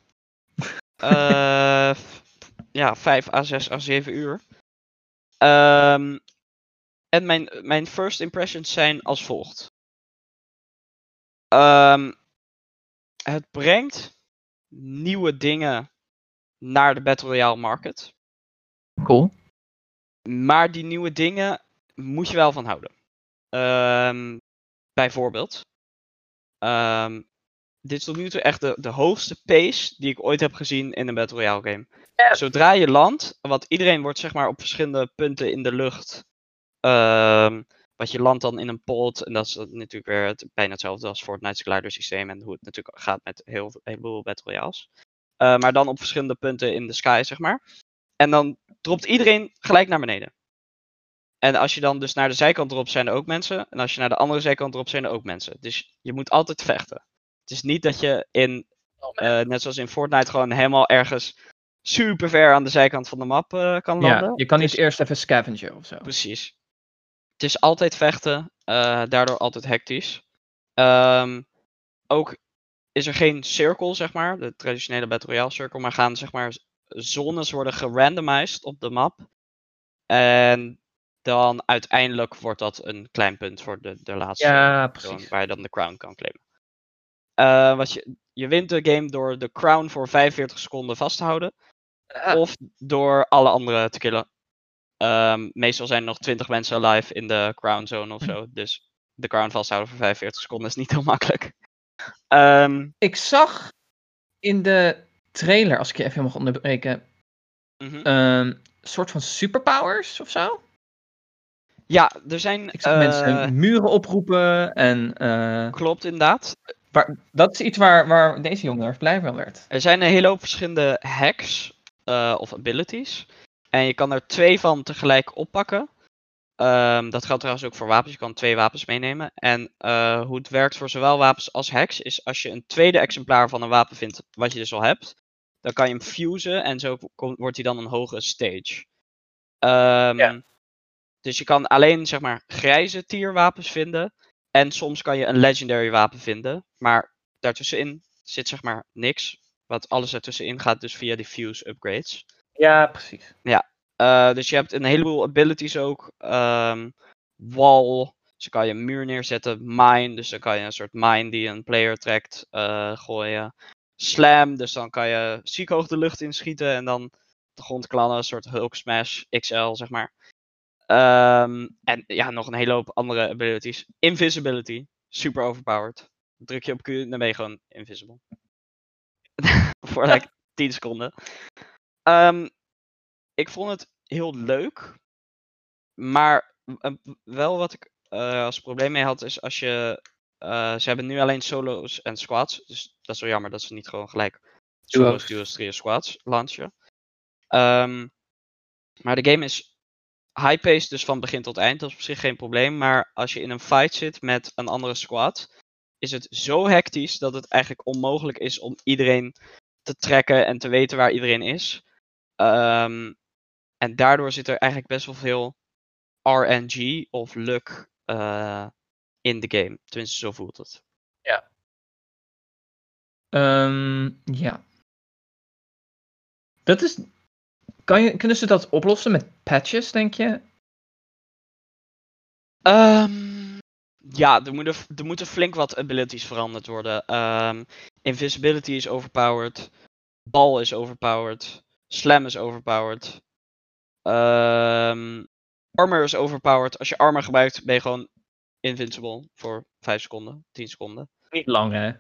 Eh, ja, 5 à 6 à 7 uur. Ehm, en mijn, mijn first impressions zijn als volgt. Ehm, het brengt nieuwe dingen naar de Battle Royale market. cool. Maar die nieuwe dingen moet je wel van houden. Ehm, bijvoorbeeld. ehm, dit is tot nu toe echt de, de hoogste pace die ik ooit heb gezien in een Battle Royale game. Zodra je landt, want iedereen wordt zeg maar op verschillende punten in de lucht. ehm, wat je landt dan in een pot. En dat is natuurlijk weer het, bijna hetzelfde als Fortnite's glider-systeem. En hoe het natuurlijk gaat met heel veel heleboel Battle Royales. Eh, maar dan op verschillende punten in de sky, zeg maar. En dan dropt iedereen gelijk naar beneden. En als je dan dus naar de zijkant erop zijn er ook mensen. En als je naar de andere zijkant erop zijn er ook mensen. Dus je moet altijd vechten. Het is niet dat je in, eh, net zoals in Fortnite, gewoon helemaal ergens super ver aan de zijkant van de map eh, kan landen. Ja, je kan niet is- eerst even scavengen of zo. Precies. Het is altijd vechten, daardoor altijd hectisch. Ehm, ook is er geen cirkel, zeg maar, de traditionele Battle Royale cirkel, maar gaan zeg maar zones worden gerandomized op de map. En dan uiteindelijk wordt dat een klein punt voor de, de laatste Ja, precies. waar je dan de crown kan claimen. Eh, wat je, je wint de game door de crown voor 45 seconden vast te houden. Ah. Of door alle anderen te killen. Ehm, meestal zijn er nog 20 mensen alive in de crown zone of Hm. zo. Dus de crown vasthouden voor 45 seconden is niet heel makkelijk. Ehm, Ik zag in de trailer, als ik je even mag onderbreken, mhm. een soort van superpowers of zo. ja, er zijn. Ik zag eh, mensen muren oproepen en eh, Klopt inderdaad. waar, dat is iets waar, waar deze jongen erg blij van werd. Er zijn een hele hoop verschillende hacks eh, of abilities. En je kan er twee van tegelijk oppakken. Ehm, dat geldt trouwens ook voor wapens. Je kan twee wapens meenemen. En eh, hoe het werkt voor zowel wapens als hacks is als je een tweede exemplaar van een wapen vindt, wat je dus al hebt, dan kan je hem fusen en zo wordt hij dan een hogere stage. Ehm, Ja. Dus je kan alleen zeg maar grijze tierwapens vinden. En soms kan je een legendary wapen vinden. Maar daartussenin zit zeg maar niks. Want alles ertussenin gaat dus via die fuse upgrades. Ja, precies. Eh, dus je hebt een heleboel abilities ook. Ehm, wall, dus dan kan je een muur neerzetten. Mine, dus dan kan je een soort mine die een player trekt eh, gooien. Slam, dus dan kan je ziek hoog de lucht inschieten en dan de grond klallen. Een soort Hulk Smash XL, zeg maar. Ehm, en ja, nog een hele hoop andere abilities. Invisibility, super overpowered. Druk je op Q, dan ben je gewoon invisible. Voor like 10 seconden. Ehm, ik vond het heel leuk. Maar wel wat ik eh, als probleem mee had, is als je. eh, ze hebben nu alleen solo's en squads. Dus dat is wel jammer dat ze niet gewoon gelijk solo's, Duo's. trio's, squads launchen. Ehm, maar de game is high-paced, dus van begin tot eind. Dat is op zich geen probleem. Maar als je in een fight zit met een andere squad, is het zo hectisch dat het eigenlijk onmogelijk is om iedereen te trekken en te weten waar iedereen is. Ehm, en daardoor zit er eigenlijk best wel veel RNG of luck eh, in de game. Tenminste, zo voelt het. Ehm, ja. Dat is. Kan je, kunnen ze dat oplossen met patches, denk je? Ehm, ja, er moeten, er moeten flink wat abilities veranderd worden. Ehm, invisibility is overpowered. Ball is overpowered. Slam is overpowered. Ehm, armor is overpowered. Als je armor gebruikt, ben je gewoon invincible voor 5 seconden, 10 seconden. Niet lang, hè?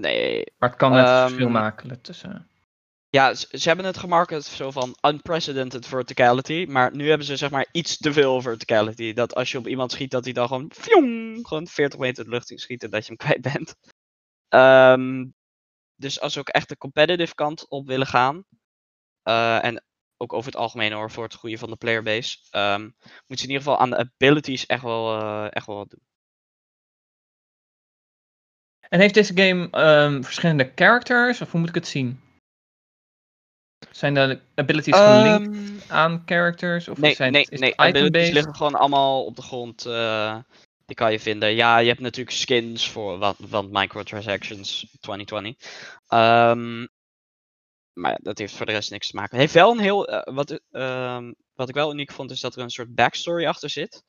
Nee. Maar het kan het Ehm, verschil maken tussen. Ja, ze, ze hebben het gemarket zo van unprecedented verticality. Maar nu hebben ze zeg maar iets te veel verticality. Dat als je op iemand schiet, dat hij dan gewoon, fjong, gewoon 40 meter de lucht in schiet en dat je hem kwijt bent. Ehm, dus als ze ook echt de competitive kant op willen gaan. eh, en ook over het algemeen hoor, voor het groeien van de playerbase. ehm moeten ze in ieder geval aan de abilities echt wel, eh, echt wel wat doen. En heeft deze game ehm, verschillende characters? Of hoe moet ik het zien? Zijn de abilities gelinkt Ehm, aan characters? Of Nee, zijn nee, het, nee. Abilities liggen gewoon allemaal op de grond. eh, die kan je vinden. Ja, je hebt natuurlijk skins voor wat, want microtransactions 2020. Ehm, maar dat heeft voor de rest niks te maken. Het heeft wel een heel. eh, wat, ehm, wat ik wel uniek vond, is dat er een soort backstory achter zit.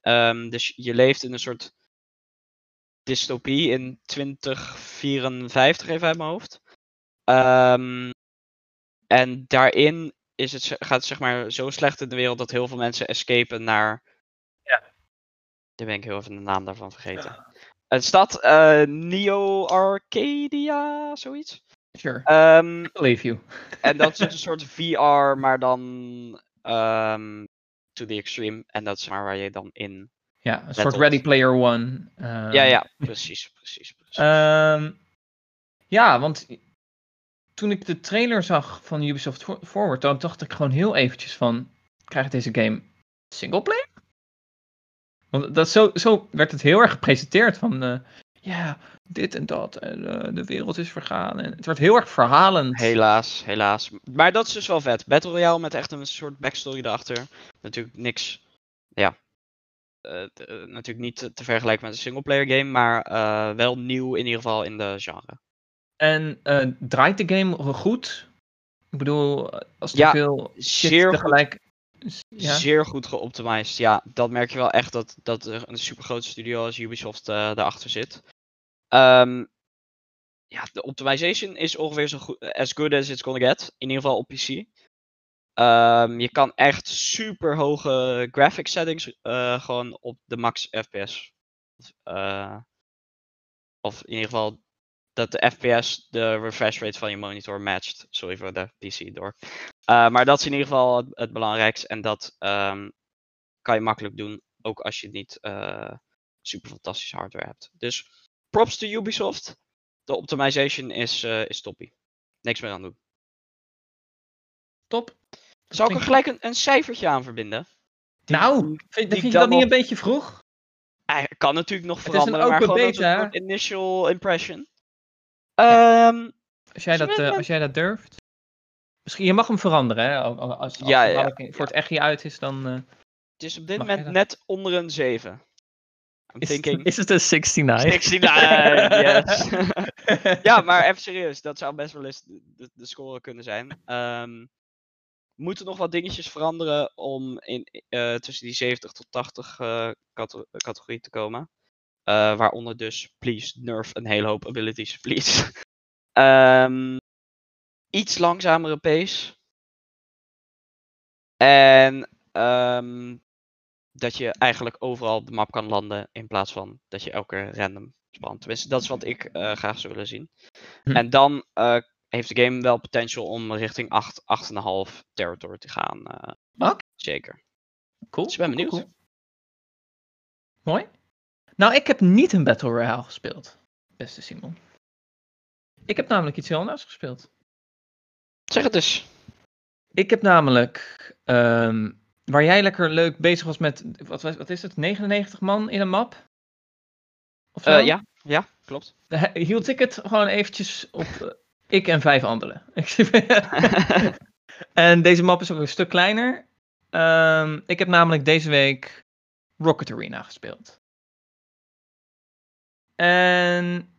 Ehm, dus je leeft in een soort dystopie in 2054, even uit mijn hoofd. Ehm, en daarin is het, gaat het zeg maar zo slecht in de wereld dat heel veel mensen escapen naar. Ja. Daar ben ik heel even de naam daarvan vergeten. Het staat eh, Neo Arcadia, zoiets. Sure. Ehm, I believe you. en dat is dus een soort VR, maar dan ehm, to the extreme. En dat is maar waar je dan in. Ja, een soort. Ready Player One. ehm, ja, ja, precies, precies. precies. Ja, want toen ik de trailer zag van Ubisoft For- Forward, dan dacht ik gewoon heel eventjes van, krijgt deze game singleplayer? Want dat zo, zo werd het heel erg gepresenteerd van, eh, ja, dit en dat, en eh, de wereld is vergaan. En het werd heel erg verhalend. Helaas, helaas. Maar dat is dus wel vet. Battle Royale met echt een soort backstory erachter. Natuurlijk niks. Ja. eh, eh, natuurlijk niet te, te vergelijken met een singleplayer game, maar wel nieuw in ieder geval in de genre. En draait de game goed? Ik bedoel, als Ja, veel shit tegelijk... Ja? Zeer goed geoptimized. Ja, dat merk je wel echt dat, dat er een super grote studio als Ubisoft eh daarachter zit. Ehm, ja, de optimization is ongeveer zo goed as good as it's gonna get. In ieder geval op PC. Ehm, je kan echt super hoge graphic settings eh, gewoon op de max FPS. eh, of in ieder geval dat de FPS de refresh rate van je monitor matcht. Sorry voor de PC door. Maar dat is in ieder geval het, het belangrijkste. En dat ehm, kan je makkelijk doen, ook als je niet eh, super fantastische hardware hebt. Dus props to Ubisoft. De optimization is, eh is toppie. Niks meer aan doen. Top. Zal ik er gelijk een, een cijfertje aan verbinden? Die- Nou, die- vind, die vind je dat niet een beetje vroeg? eh, kan natuurlijk nog Het is een veranderen, maar gewoon als beta, een initial impression. Ehm, Als jij, dat, eh, als jij dat durft. Misschien, je mag hem veranderen, hè? Al- al- Als, als Ja, ja, voor het echtje uit is, dan... eh, het is op dit moment net onder een 7. I'm is, thinking... is het een 69? 69, yes. ja, maar even serieus, dat zou best wel eens de, de, score kunnen zijn. Ehm moeten nog wat dingetjes veranderen om in, eh, tussen die 70 tot 80 eh, cate- categorie te komen. Eh, waaronder dus, please, nerf een hele hoop abilities, please. Ehm, iets langzamere pace. En ehm, dat je eigenlijk overal op de map kan landen in plaats van dat je elke random spant. Tenminste, dat is wat ik eh, graag zou willen zien. Hm. En dan eh, heeft de game wel potential om richting 8, 8,5 territory te gaan. eh, Oké. Zeker. Cool. Dus ik ben benieuwd. cool. Mooi. Nou, ik heb niet een Battle Royale gespeeld, beste Simon. Ik heb namelijk iets heel anders gespeeld. Zeg het eens. Ik heb namelijk, ehm, waar jij lekker leuk bezig was met, wat, wat is het, 99 man in een map? Of zo? Eh, ja, ja, klopt. He- hield ik het gewoon eventjes op eh, ik en vijf anderen. en deze map is ook een stuk kleiner. Ehm, ik heb namelijk deze week Rocket Arena gespeeld. En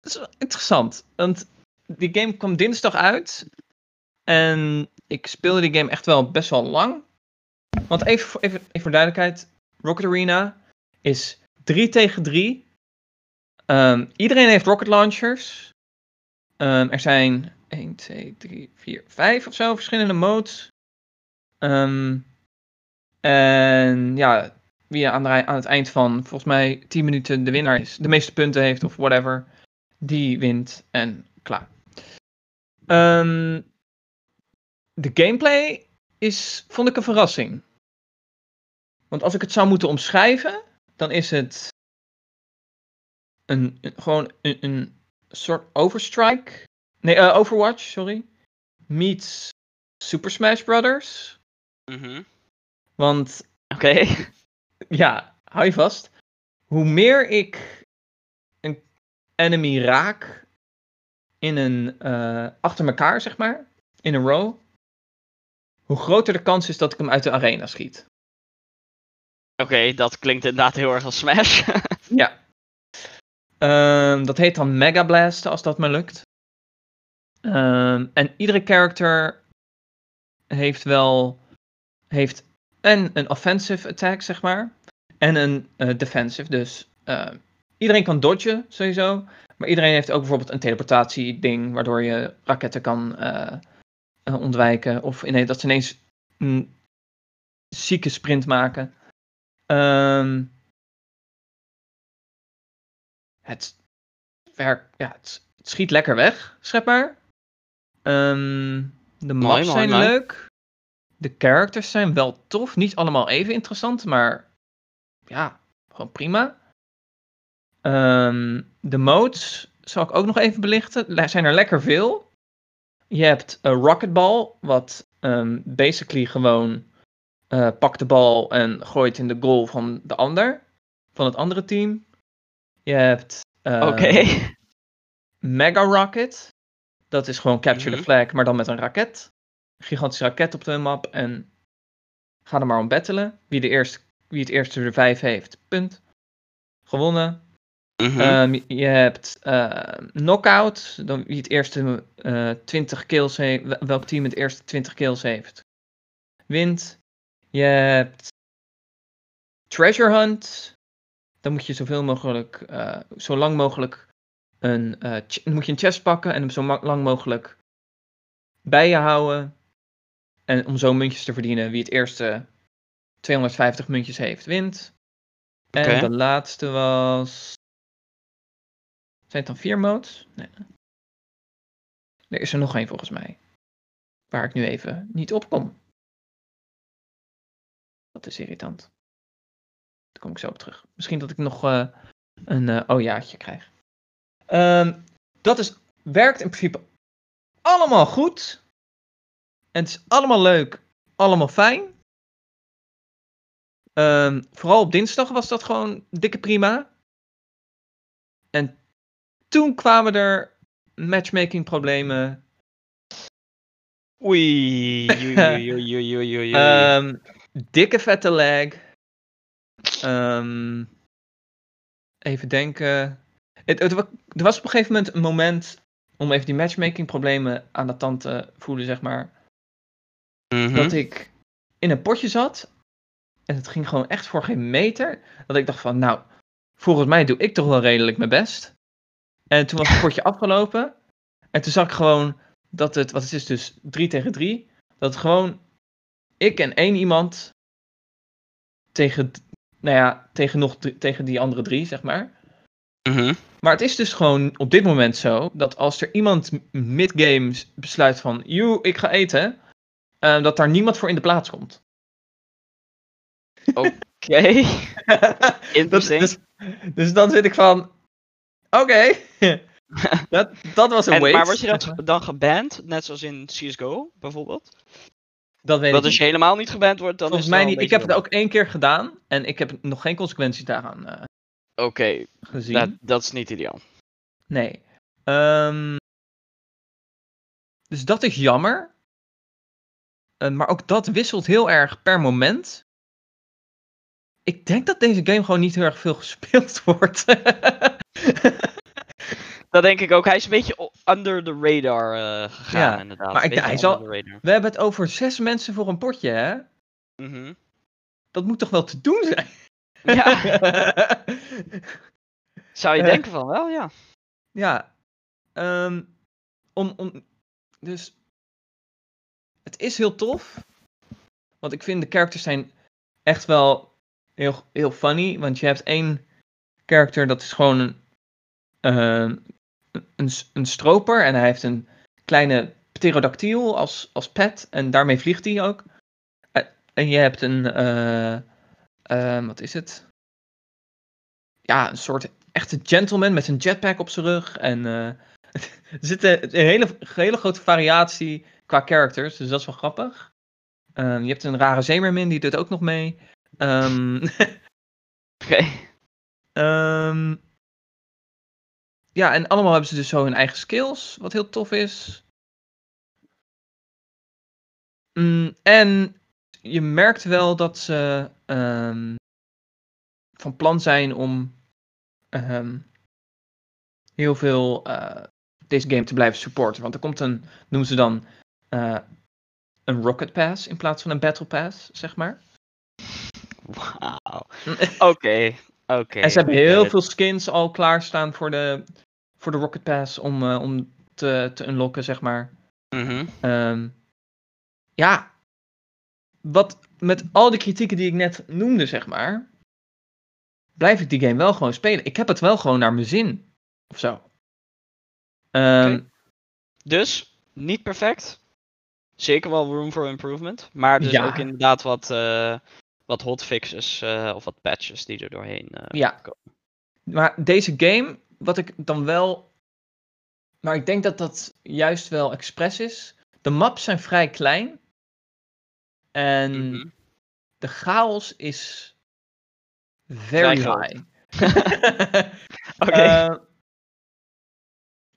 dat is interessant, want die game kwam dinsdag uit. En ik speelde die game echt wel best wel lang. Want even, voor- even, voor duidelijkheid, Rocket Arena is 3 tegen 3. Ehm, iedereen heeft rocket launchers. Ehm, er zijn 1, 2, 3, 4, 5 of zo verschillende modes. Ehm, en ja, wie aan, aan het eind van volgens mij 10 minuten de winnaar is, de meeste punten heeft of whatever, die wint en klaar. Ehm, de gameplay is, vond ik een verrassing. Want als ik het zou moeten omschrijven, dan is het een, een- gewoon een, een soort Overstrike. Nee, eh, Overwatch, sorry. Meets Super Smash Brothers. Mhm. Want Oké. ja, hou je vast. Hoe meer ik een enemy raak in een eh, achter elkaar, zeg maar, in een row, hoe groter de kans is dat ik hem uit de arena schiet. Oké, dat klinkt inderdaad heel erg als Smash. Ja. Ehm, dat heet dan Mega Blasten als dat me lukt. Ehm, en iedere character heeft wel heeft en een offensive attack, zeg maar. En een eh, defensive. Dus eh, iedereen kan dodgen, sowieso. Maar iedereen heeft ook bijvoorbeeld een teleportatie ding, waardoor je raketten kan, eh, eh, ontwijken. Of ineens, dat ze ineens een zieke sprint maken. Ehm, het, werkt, ja, het, het schiet lekker weg, maar. Ehm, de maps Mooi, zijn mooi. leuk. De characters zijn wel tof. Niet allemaal even interessant, maar ja, gewoon prima. Ehm, de modes zal ik ook nog even belichten. Er zijn er lekker veel. Je hebt een rocketball, wat ehm, basically gewoon eh pak de bal en gooit in de goal van de ander, van het andere team. Je hebt ehm, Oké. Mega Rocket. Dat is gewoon capture Mhm. the flag, maar dan met een raket. Een gigantische raket op de map en ga er maar om battelen. Wie, de eerste, wie het eerste revive heeft, punt. Gewonnen. Mhm. Ehm, je hebt eh, knockout. Dan wie het eerste eh 20 kills heeft. wel- Welk team het eerste 20 kills heeft, wint. Je hebt treasure hunt. Dan moet je zoveel mogelijk, eh, zo lang mogelijk een, eh, dan moet je een chest pakken en hem zo lang mogelijk bij je houden. En om zo muntjes te verdienen. Wie het eerste 250 muntjes heeft, wint. En de laatste was. Zijn het dan vier modes? Nee. Er is er nog één volgens mij. Waar ik nu even niet op kom. Dat is irritant. Daar kom ik zo op terug. Misschien dat ik nog eh, een eh ojaatje krijg. Ehm, dat is, werkt in principe allemaal goed. En het is allemaal leuk. Allemaal fijn. Ehm, vooral op dinsdag was dat gewoon dikke prima. En toen kwamen er matchmaking problemen. Oei. Oei, oei, oei, oei, oei, oei. Ehm, dikke vette lag. Ehm, even denken. Het, er was op een gegeven moment een moment om even die matchmaking problemen aan de tand te voelen, zeg maar. Mhm. Dat ik in een potje zat. En het ging gewoon echt voor geen meter. Dat ik dacht van, nou, volgens mij doe ik toch wel redelijk mijn best. En toen was het potje afgelopen. En toen zag ik gewoon dat het, wat het is dus 3 tegen 3. Dat gewoon ik en één iemand tegen, nou ja, tegen, nog, drie- tegen die andere drie, zeg maar. Mhm. Maar het is dus gewoon op dit moment zo dat als er iemand m- mid-games besluit van, joe, ik ga eten, eh, dat daar niemand voor in de plaats komt. Oké. Interesting. dus, dus dan zit ik van, oké, dat, dat was een En, waste. maar word je dan, dan geband, net zoals in CSGO bijvoorbeeld? Dat weet Want ik als je helemaal niet geband wordt, dan Volgens is het mij niet. Ik heb het ook één keer gedaan en ik heb nog geen consequenties daaraan ook... Oké, gezien. dat, dat is niet ideaal. Nee. Ehm, dus dat is jammer. Eh, maar ook dat wisselt heel erg per moment. Ik denk dat deze game gewoon niet heel erg veel gespeeld wordt. Dat denk ik ook. Hij is een beetje under the radar eh, gegaan, Ja, inderdaad. maar ik- hij zal-. We hebben het over zes mensen voor een potje, hè? Mhm. Dat moet toch wel te doen zijn? Ja, zou je Eh. denken van wel, ja. Ja. ehm, om, om, dus. Het is heel tof. Want ik vind de characters zijn echt wel heel, heel funny. Want je hebt één character dat is gewoon een, een, s- een stroper. En hij heeft een kleine pterodactyl als, als pet. En daarmee vliegt hij ook. Eh, en je hebt een. eh, wat is het? Ja, een soort echte gentleman met een jetpack op zijn rug. En eh, er zit een, een hele, hele grote variatie qua characters, dus dat is wel grappig. Ehm, je hebt een rare zeemermin, die doet ook nog mee. Ehm, Oké. ehm, ja, en allemaal hebben ze dus zo hun eigen skills, wat heel tof is. Mm, en je merkt wel dat ze ehm, van plan zijn om ehm, heel veel eh, deze game te blijven supporten. Want er komt een, noemen ze dan eh, een Rocket Pass in plaats van een Battle Pass, zeg maar. Wauw. Oké, oké. en ze hebben heel veel skins al klaarstaan voor de, voor de Rocket Pass om, eh, om te, te unlocken, zeg maar. Mhm. Ehm, ja, wat met al die kritieken die ik net noemde, zeg maar, blijf ik die game wel gewoon spelen. Ik heb het wel gewoon naar mijn zin. Of zo. Ehm. Dus, niet perfect. Zeker wel room for improvement. Maar dus Ja. ook inderdaad wat, eh, wat hotfixes eh, of wat patches die er doorheen eh, Ja. komen. Maar deze game, wat ik dan wel. Maar ik denk dat dat juist wel expres is. De maps zijn vrij klein. En Mhm. de chaos is. Very high. Oké, Eh,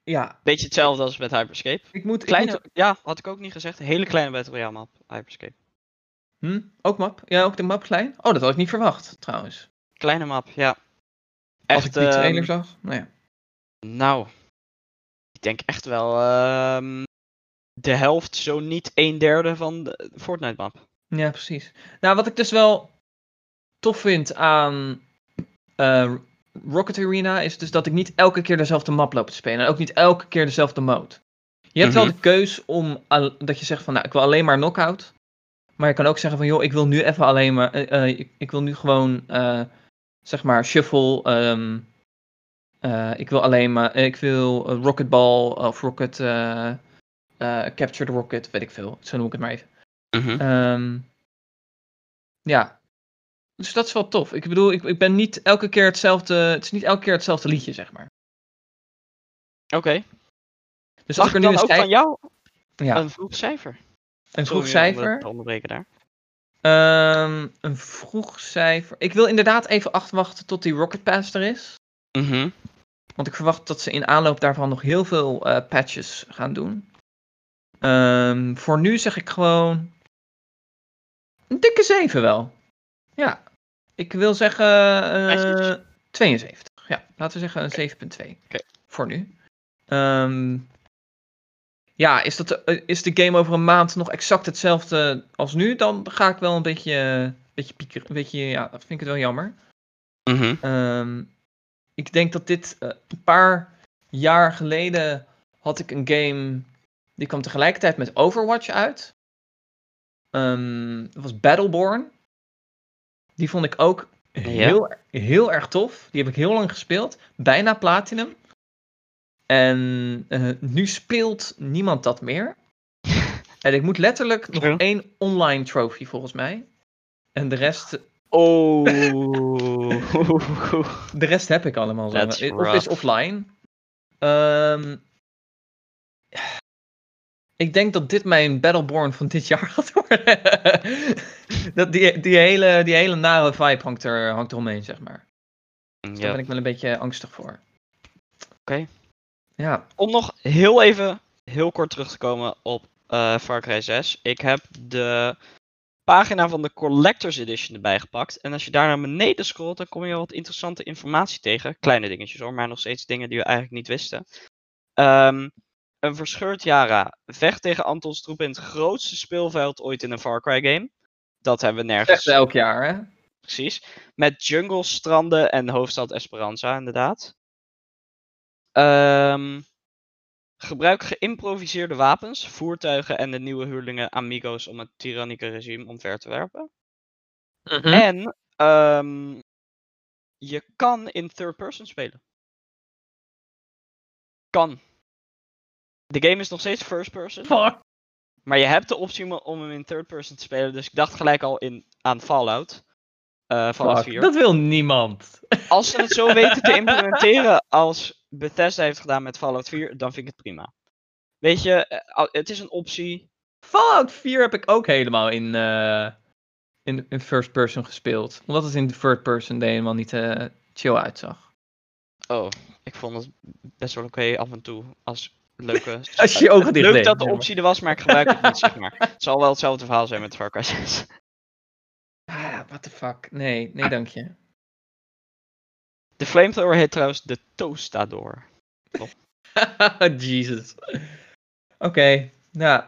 ja, beetje hetzelfde als met Hyperscape. ik moet. ik Kleine, moet- ja, had ik ook niet gezegd. Hele kleine Battle Royale map, Hyperscape. Hm, ook map? Ja, ook de map klein? Oh, dat had ik niet verwacht, trouwens. Kleine map, ja. Als Echt, ik die trailer ehm, zag. Nou ja. Nou, ik denk echt wel ehm, de helft, zo niet een derde van de Fortnite map. Ja, precies. Nou, wat ik dus wel tof vind aan eh, Rocket Arena is dus dat ik niet elke keer dezelfde map loop te spelen. En ook niet elke keer dezelfde mode. Je hebt Mhm. wel de keus om dat je zegt van nou, ik wil alleen maar knockout. Maar je kan ook zeggen van joh, ik wil nu even alleen maar. eh, eh, ik, ik wil nu gewoon eh, zeg maar shuffle. ehm, eh, ik wil alleen maar. Ik wil eh, Rocket Ball of Rocket. Capture the Rocket, weet ik veel. Zo noem ik het maar even. Ehm, ja. Dus dat is wel tof. Ik bedoel, ik, ik ben niet elke keer hetzelfde. Het is niet elke keer hetzelfde liedje, zeg maar. Oké. Dus Mag als ik er nu dan een, ook van jou ja, een vroeg cijfer? Een vroeg cijfer. te onderbreken daar. Ehm, een vroeg cijfer. Ik wil inderdaad even afwachten tot die Rocket Pass er is. Mhm. Want ik verwacht dat ze in aanloop daarvan nog heel veel eh, patches gaan doen. Ehm, voor nu zeg ik gewoon. Een dikke 7 wel. Ja. Ik wil zeggen. eh, Patches? 72. Ja, laten we zeggen een 7,2. Oké. Voor nu. Ehm, ja, is, dat, eh, is de game over een maand nog exact hetzelfde als nu? Dan ga ik wel een beetje, beetje piekeren. Een beetje, ja, dat vind ik het wel jammer. Mhm. Ehm, ik denk dat dit eh, een paar jaar geleden had ik een game. Die kwam tegelijkertijd met Overwatch uit. Ehm, dat was Battleborn. Die vond ik ook heel, heel erg tof. Die heb ik heel lang gespeeld. Bijna platinum. En eh, nu speelt niemand dat meer. en ik moet letterlijk nog één online trophy volgens mij. En de rest Oh. De rest heb ik allemaal zo. Of is offline. Ehm, ik denk dat dit mijn Battleborn van dit jaar gaat worden. dat die, die, hele, die hele nare vibe hangt er, hangt er omheen, zeg maar. Dus daar ben ik wel een beetje angstig voor. Oké. Ja. Om nog heel even, heel kort terug te komen op eh Far Cry 6. Ik heb de pagina van de Collector's Edition erbij gepakt. En als je daar naar beneden scrolt, dan kom je wat interessante informatie tegen. Kleine dingetjes hoor, maar nog steeds dingen die we eigenlijk niet wisten. Ehm, een verscheurd Yara vecht tegen Antons troepen in het grootste speelveld ooit in een Far Cry game. Dat hebben we nergens. Echt elk jaar, hè? Precies. Met jungles, stranden en hoofdstad Esperanza, inderdaad. Ehm, gebruik geïmproviseerde wapens, voertuigen en de nieuwe huurlingen Amigos om het tyrannieke regime omver te werpen. Mhm. En ehm, je kan in third person spelen. Kan. De game is nog steeds first person. Fuck. Maar je hebt de optie om- om hem in third person te spelen. Dus ik dacht gelijk al in, aan Fallout. Eh Fallout Fuck. 4. Dat wil niemand. Als ze het zo weten te implementeren als Bethesda heeft gedaan met Fallout 4, dan vind ik het prima. Weet je, eh, het is een optie. Fallout 4 heb ik ook helemaal in, eh, in, in first person gespeeld. Omdat het in de third person er helemaal niet eh, chill uitzag. Oh, ik vond het best wel oké af en toe als leuke. Als je je ogen dicht Leuk dat de optie er was, maar ik gebruik het niet, zeg maar. Het zal wel hetzelfde verhaal zijn met Far Cry 6. Ah, what the fuck. Nee, nee dank je. De flamethrower heet trouwens de Toastador. Jesus. Oké, nou,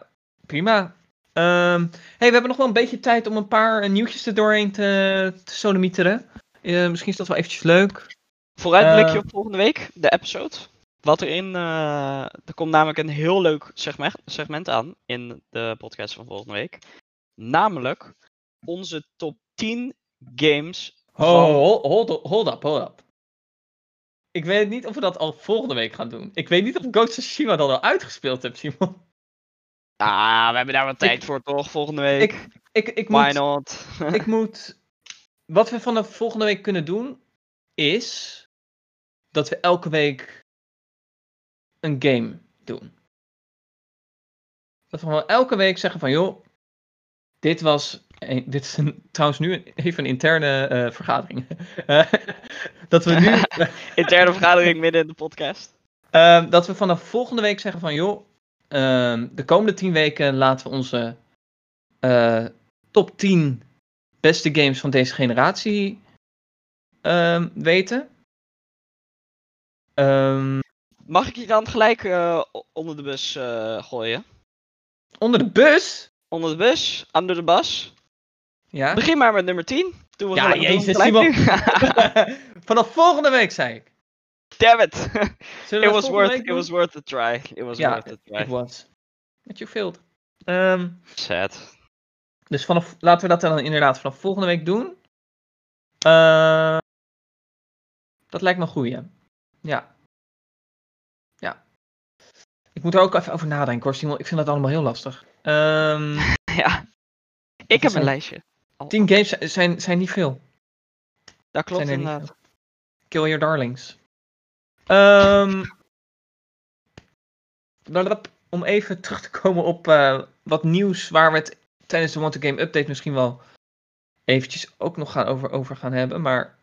prima. Ehm, hey, we hebben nog wel een beetje tijd om een paar eh, nieuwtjes er doorheen te, te. Eh, misschien is dat wel eventjes leuk. Vooruitblikje Eh. op volgende week, de episode. wat erin. eh er komt namelijk een heel leuk segment, segment aan in de podcast van volgende week. Namelijk onze top 10 games. Oh, van- hold, hold, up, hold up, hold up. Ik weet niet of we dat al volgende week gaan doen. Ik weet niet of Ghost of Tsushima dan al uitgespeeld hebt, Simon. Ah, we hebben daar wat tijd voor toch? Volgende week. Ik, ik, ik, Why moet, not? ik moet... Wat we vanaf volgende week kunnen doen, is... dat we elke week een game doen. Dat we gewoon elke week zeggen van, joh... Dit was... Dit is een, trouwens nu even een interne eh, vergadering. Eh, dat we nu... Interne vergadering midden in de podcast. Ehm, dat we vanaf volgende week zeggen van joh, ehm, de komende 10 weken laten we onze eh, top 10 beste games van deze generatie ehm, weten. Mag ik je dan gelijk onder de bus gooien? onder de bus? Onder de bus, under de bas. Ja. Begin maar met nummer 10. Doen we Ja, jezus, Simon. vanaf volgende week zei ik. Damn it. It was, worth, it was worth a try. It was Ja, worth a try. It was. But you failed. Ehm, Sad. Dus vanaf, laten we dat dan inderdaad vanaf volgende week doen. Eh, dat lijkt me een goeie. Ja. Ja. Ik moet er ook even over nadenken hoor, Simon. Ik vind dat allemaal heel lastig. Ehm ja. Ik heb een lijstje. Al- tien games zijn- zijn, niet veel. Dat klopt zijn er inderdaad. Kill your darlings. Blablabla. om even terug te komen op eh, wat nieuws waar we het tijdens de Want to Game update misschien wel eventjes ook nog gaan over, over gaan hebben. Maar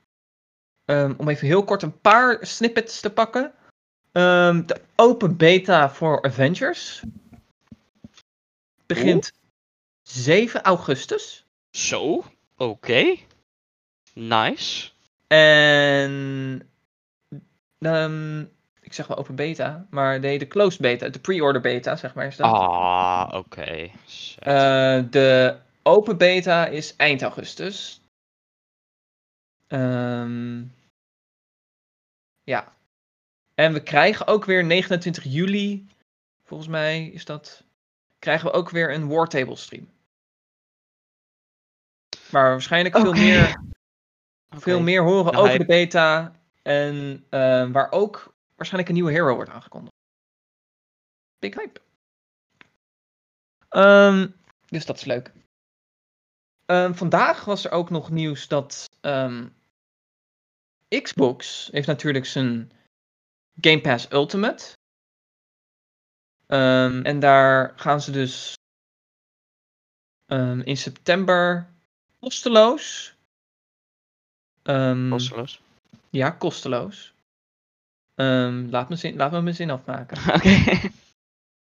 ehm, om even heel kort een paar snippets te pakken. De open beta voor Avengers begint 7 augustus. Zo, oké. Nice. En ehm, ik zeg wel open beta, maar nee, de closed beta, de pre-order beta, zeg maar. Is dat. Ah, oké. Eh, de open beta is eind augustus. Ehm, ja. En we krijgen ook weer 29 juli, volgens mij is dat, krijgen we ook weer een Wartable stream. Waar we waarschijnlijk veel meer veel meer horen De over hype. de beta. En eh, waar ook waarschijnlijk een nieuwe hero wordt aangekondigd. Big hype. Ehm, dus dat is leuk. Ehm, vandaag was er ook nog nieuws dat ehm, Xbox heeft natuurlijk zijn Game Pass Ultimate. Ehm, en daar gaan ze dus ehm, in september kosteloos Ehm, Kosteloos. ja, kosteloos. Laat, me zin, laat me mijn zin afmaken. Oké.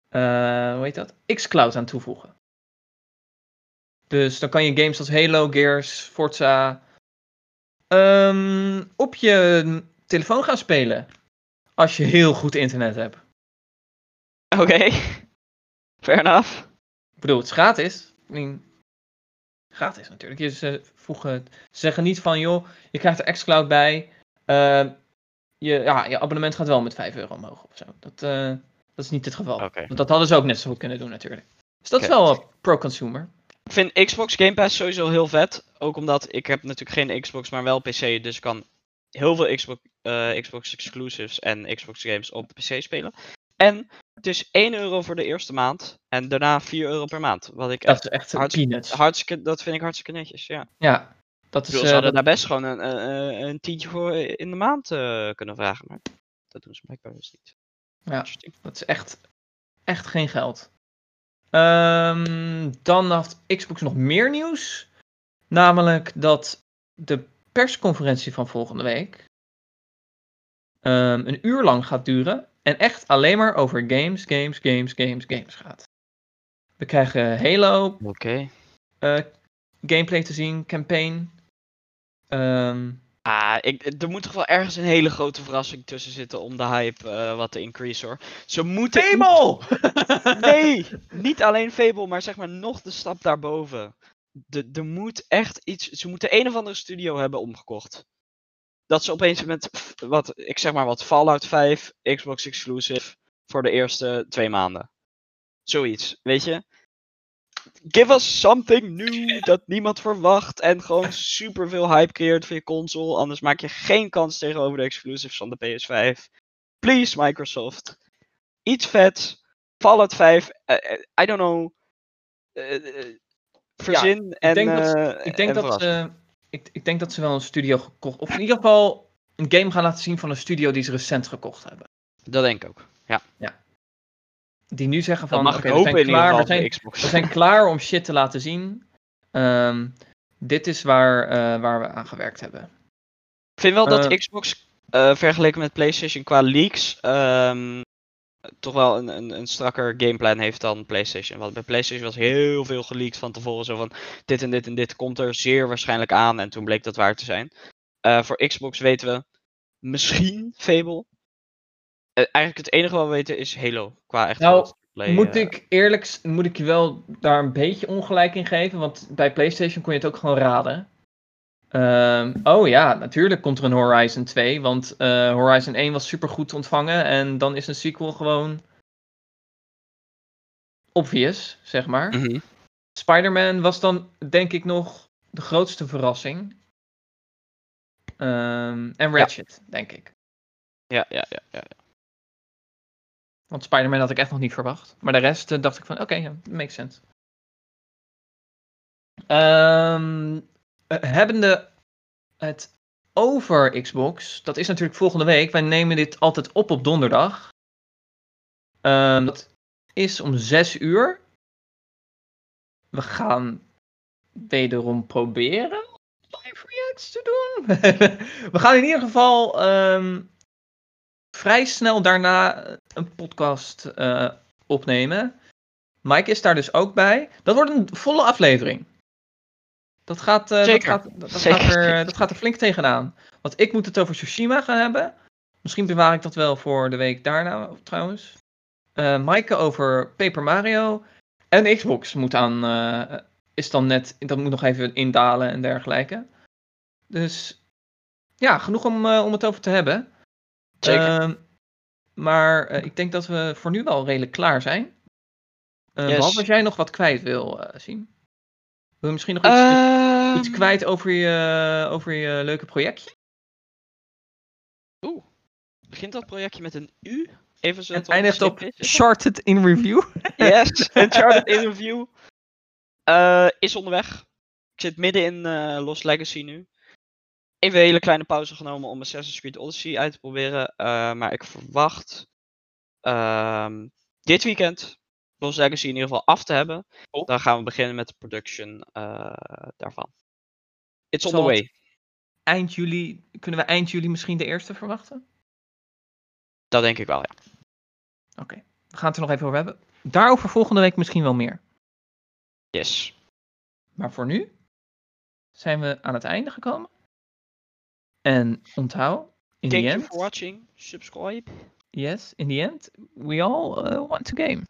Eh, hoe heet dat? xCloud aan toevoegen. Dus dan kan je games als Halo, Gears, Forza op je telefoon gaan spelen. Als je heel goed internet hebt. Oké. Fair enough. Ik bedoel, het is gratis. I mean, gratis natuurlijk. Je, ze, voegen, ze zeggen niet van, joh, je krijgt er xCloud bij. eh, je, ja, je abonnement gaat wel met 5 euro omhoog of zo. Dat, eh, dat is niet het geval. Oké. Want dat hadden ze ook net zo goed kunnen doen natuurlijk. Dus dat Oké. is wel eh, pro-consumer. Ik vind Xbox Game Pass sowieso heel vet. Ook omdat ik heb natuurlijk geen Xbox, maar wel PC. Dus ik kan heel veel Xbox, eh, Xbox exclusives en Xbox games op de PC spelen. En het is 1 euro voor de eerste maand. En daarna 4 euro per maand. Wat ik Dat echt is echt hartstikke- peanuts. hartstikke, dat vind ik hartstikke netjes. Ja. Ja, dat is... bedoel, eh, ze hadden dat- daar best gewoon een, een, een tientje voor in de maand eh, kunnen vragen. Maar dat doen ze blijkbaar dus niet. Ja. Dat is echt, echt geen geld. Ehm, dan had Xbox nog meer nieuws. Namelijk dat de persconferentie van volgende week ehm, een uur lang gaat duren. En echt alleen maar over games, games, games, games, games gaat. We krijgen Halo Oké. eh, gameplay te zien, campaign. Ehm, Ah, ik, er moet toch wel ergens een hele grote verrassing tussen zitten om de hype eh, wat te increase hoor. Ze moeten. Fable! Nee! Niet alleen Fable, maar zeg maar nog de stap daarboven. De, er moet echt iets. Ze moeten een of andere studio hebben omgekocht. Dat ze opeens met, wat, ik zeg maar wat, Fallout 5, Xbox exclusive, voor de eerste twee maanden. Zoiets, weet je? Give us something new dat niemand verwacht en gewoon superveel hype creëert voor je console, anders maak je geen kans tegenover de exclusives van de PS5. Please Microsoft. Iets vet. Fallout 5, eh, eh, I don't know. Eh, verzin en, denk dat- Ik denk, en dat ik, ik denk dat ze wel een studio gekocht. Of in ieder geval een game gaan laten zien van een studio die ze recent gekocht hebben. Dat denk ik ook. Ja, Die nu zeggen van mag oké, ik we zijn klaar, we zijn, Xbox. we zijn klaar om shit te laten zien. Ehm, dit is waar, eh, waar we aan gewerkt hebben. Ik vind wel dat Eh. Xbox eh, vergeleken met PlayStation qua leaks ehm, toch wel een, een, een strakker gameplan heeft dan PlayStation. Want bij PlayStation was heel veel geleakt van tevoren. Zo van dit en dit en dit komt er zeer waarschijnlijk aan. En toen bleek dat waar te zijn. Eh, voor Xbox weten we misschien Fable. Eh, eigenlijk het enige wat we weten is Halo. Qua echt Nou, Moet eh, ik eerlijk, moet ik je wel daar een beetje ongelijk in geven? Want bij PlayStation kon je het ook gewoon raden. Ehm, oh ja, natuurlijk komt er een Horizon 2. Want eh, Horizon 1 was super goed ontvangen. En dan is een sequel gewoon. obvious, zeg maar. mhm. Spider-Man was dan denk ik nog de grootste verrassing. Ehm, en Ratchet, denk ik. Ja, ja, ja, ja. Want Spider-Man had ik echt nog niet verwacht. Maar de rest eh, dacht ik van, oké, makes sense. Ehm eh, hebbende het over Xbox, dat is natuurlijk volgende week. Wij nemen dit altijd op op donderdag. Ehm, dat is om 6 uur. We gaan wederom proberen live reacts te doen. We gaan in ieder geval ehm, vrij snel daarna een podcast eh, opnemen. Mike is daar dus ook bij. Dat wordt een volle aflevering. Dat gaat, eh, dat gaat, dat, gaat er, dat gaat er flink tegenaan. Want ik moet het over Tsushima gaan hebben. Misschien bewaar ik dat wel voor de week daarna trouwens. Eh Maaike over Paper Mario. En Xbox moet aan, eh, is dan net, dat moet nog even indalen en dergelijke. Dus ja, genoeg om, om het over te hebben. Zeker. Ehm, maar ik denk dat we voor nu wel redelijk klaar zijn. Yes. Behalve als jij nog wat kwijt wil zien. Wil je misschien nog iets, Ehm, iets kwijt over je, over je leuke projectje? Oeh. Begint dat projectje met een U? Even we op eindigt op? Charted in Review. Yes, Uncharted Interview eh is onderweg. Ik zit midden in eh, Lost Legacy nu. Even een hele kleine pauze genomen om Assassin's Creed Odyssey uit te proberen. eh, maar ik verwacht ehm, dit weekend Lost Legacy in ieder geval af te hebben. Oh. Dan gaan we beginnen met de production eh, daarvan. It's on Zal the way. Eind juli, kunnen we eind juli misschien de eerste verwachten? Dat denk ik wel, ja. Oké, we gaan het er nog even over hebben. Daarover volgende week misschien wel meer. Yes. Maar voor nu zijn we aan het einde gekomen. En onthoud, in Thank the you end, for watching. Subscribe. yes, in the end, we all uh, want to game.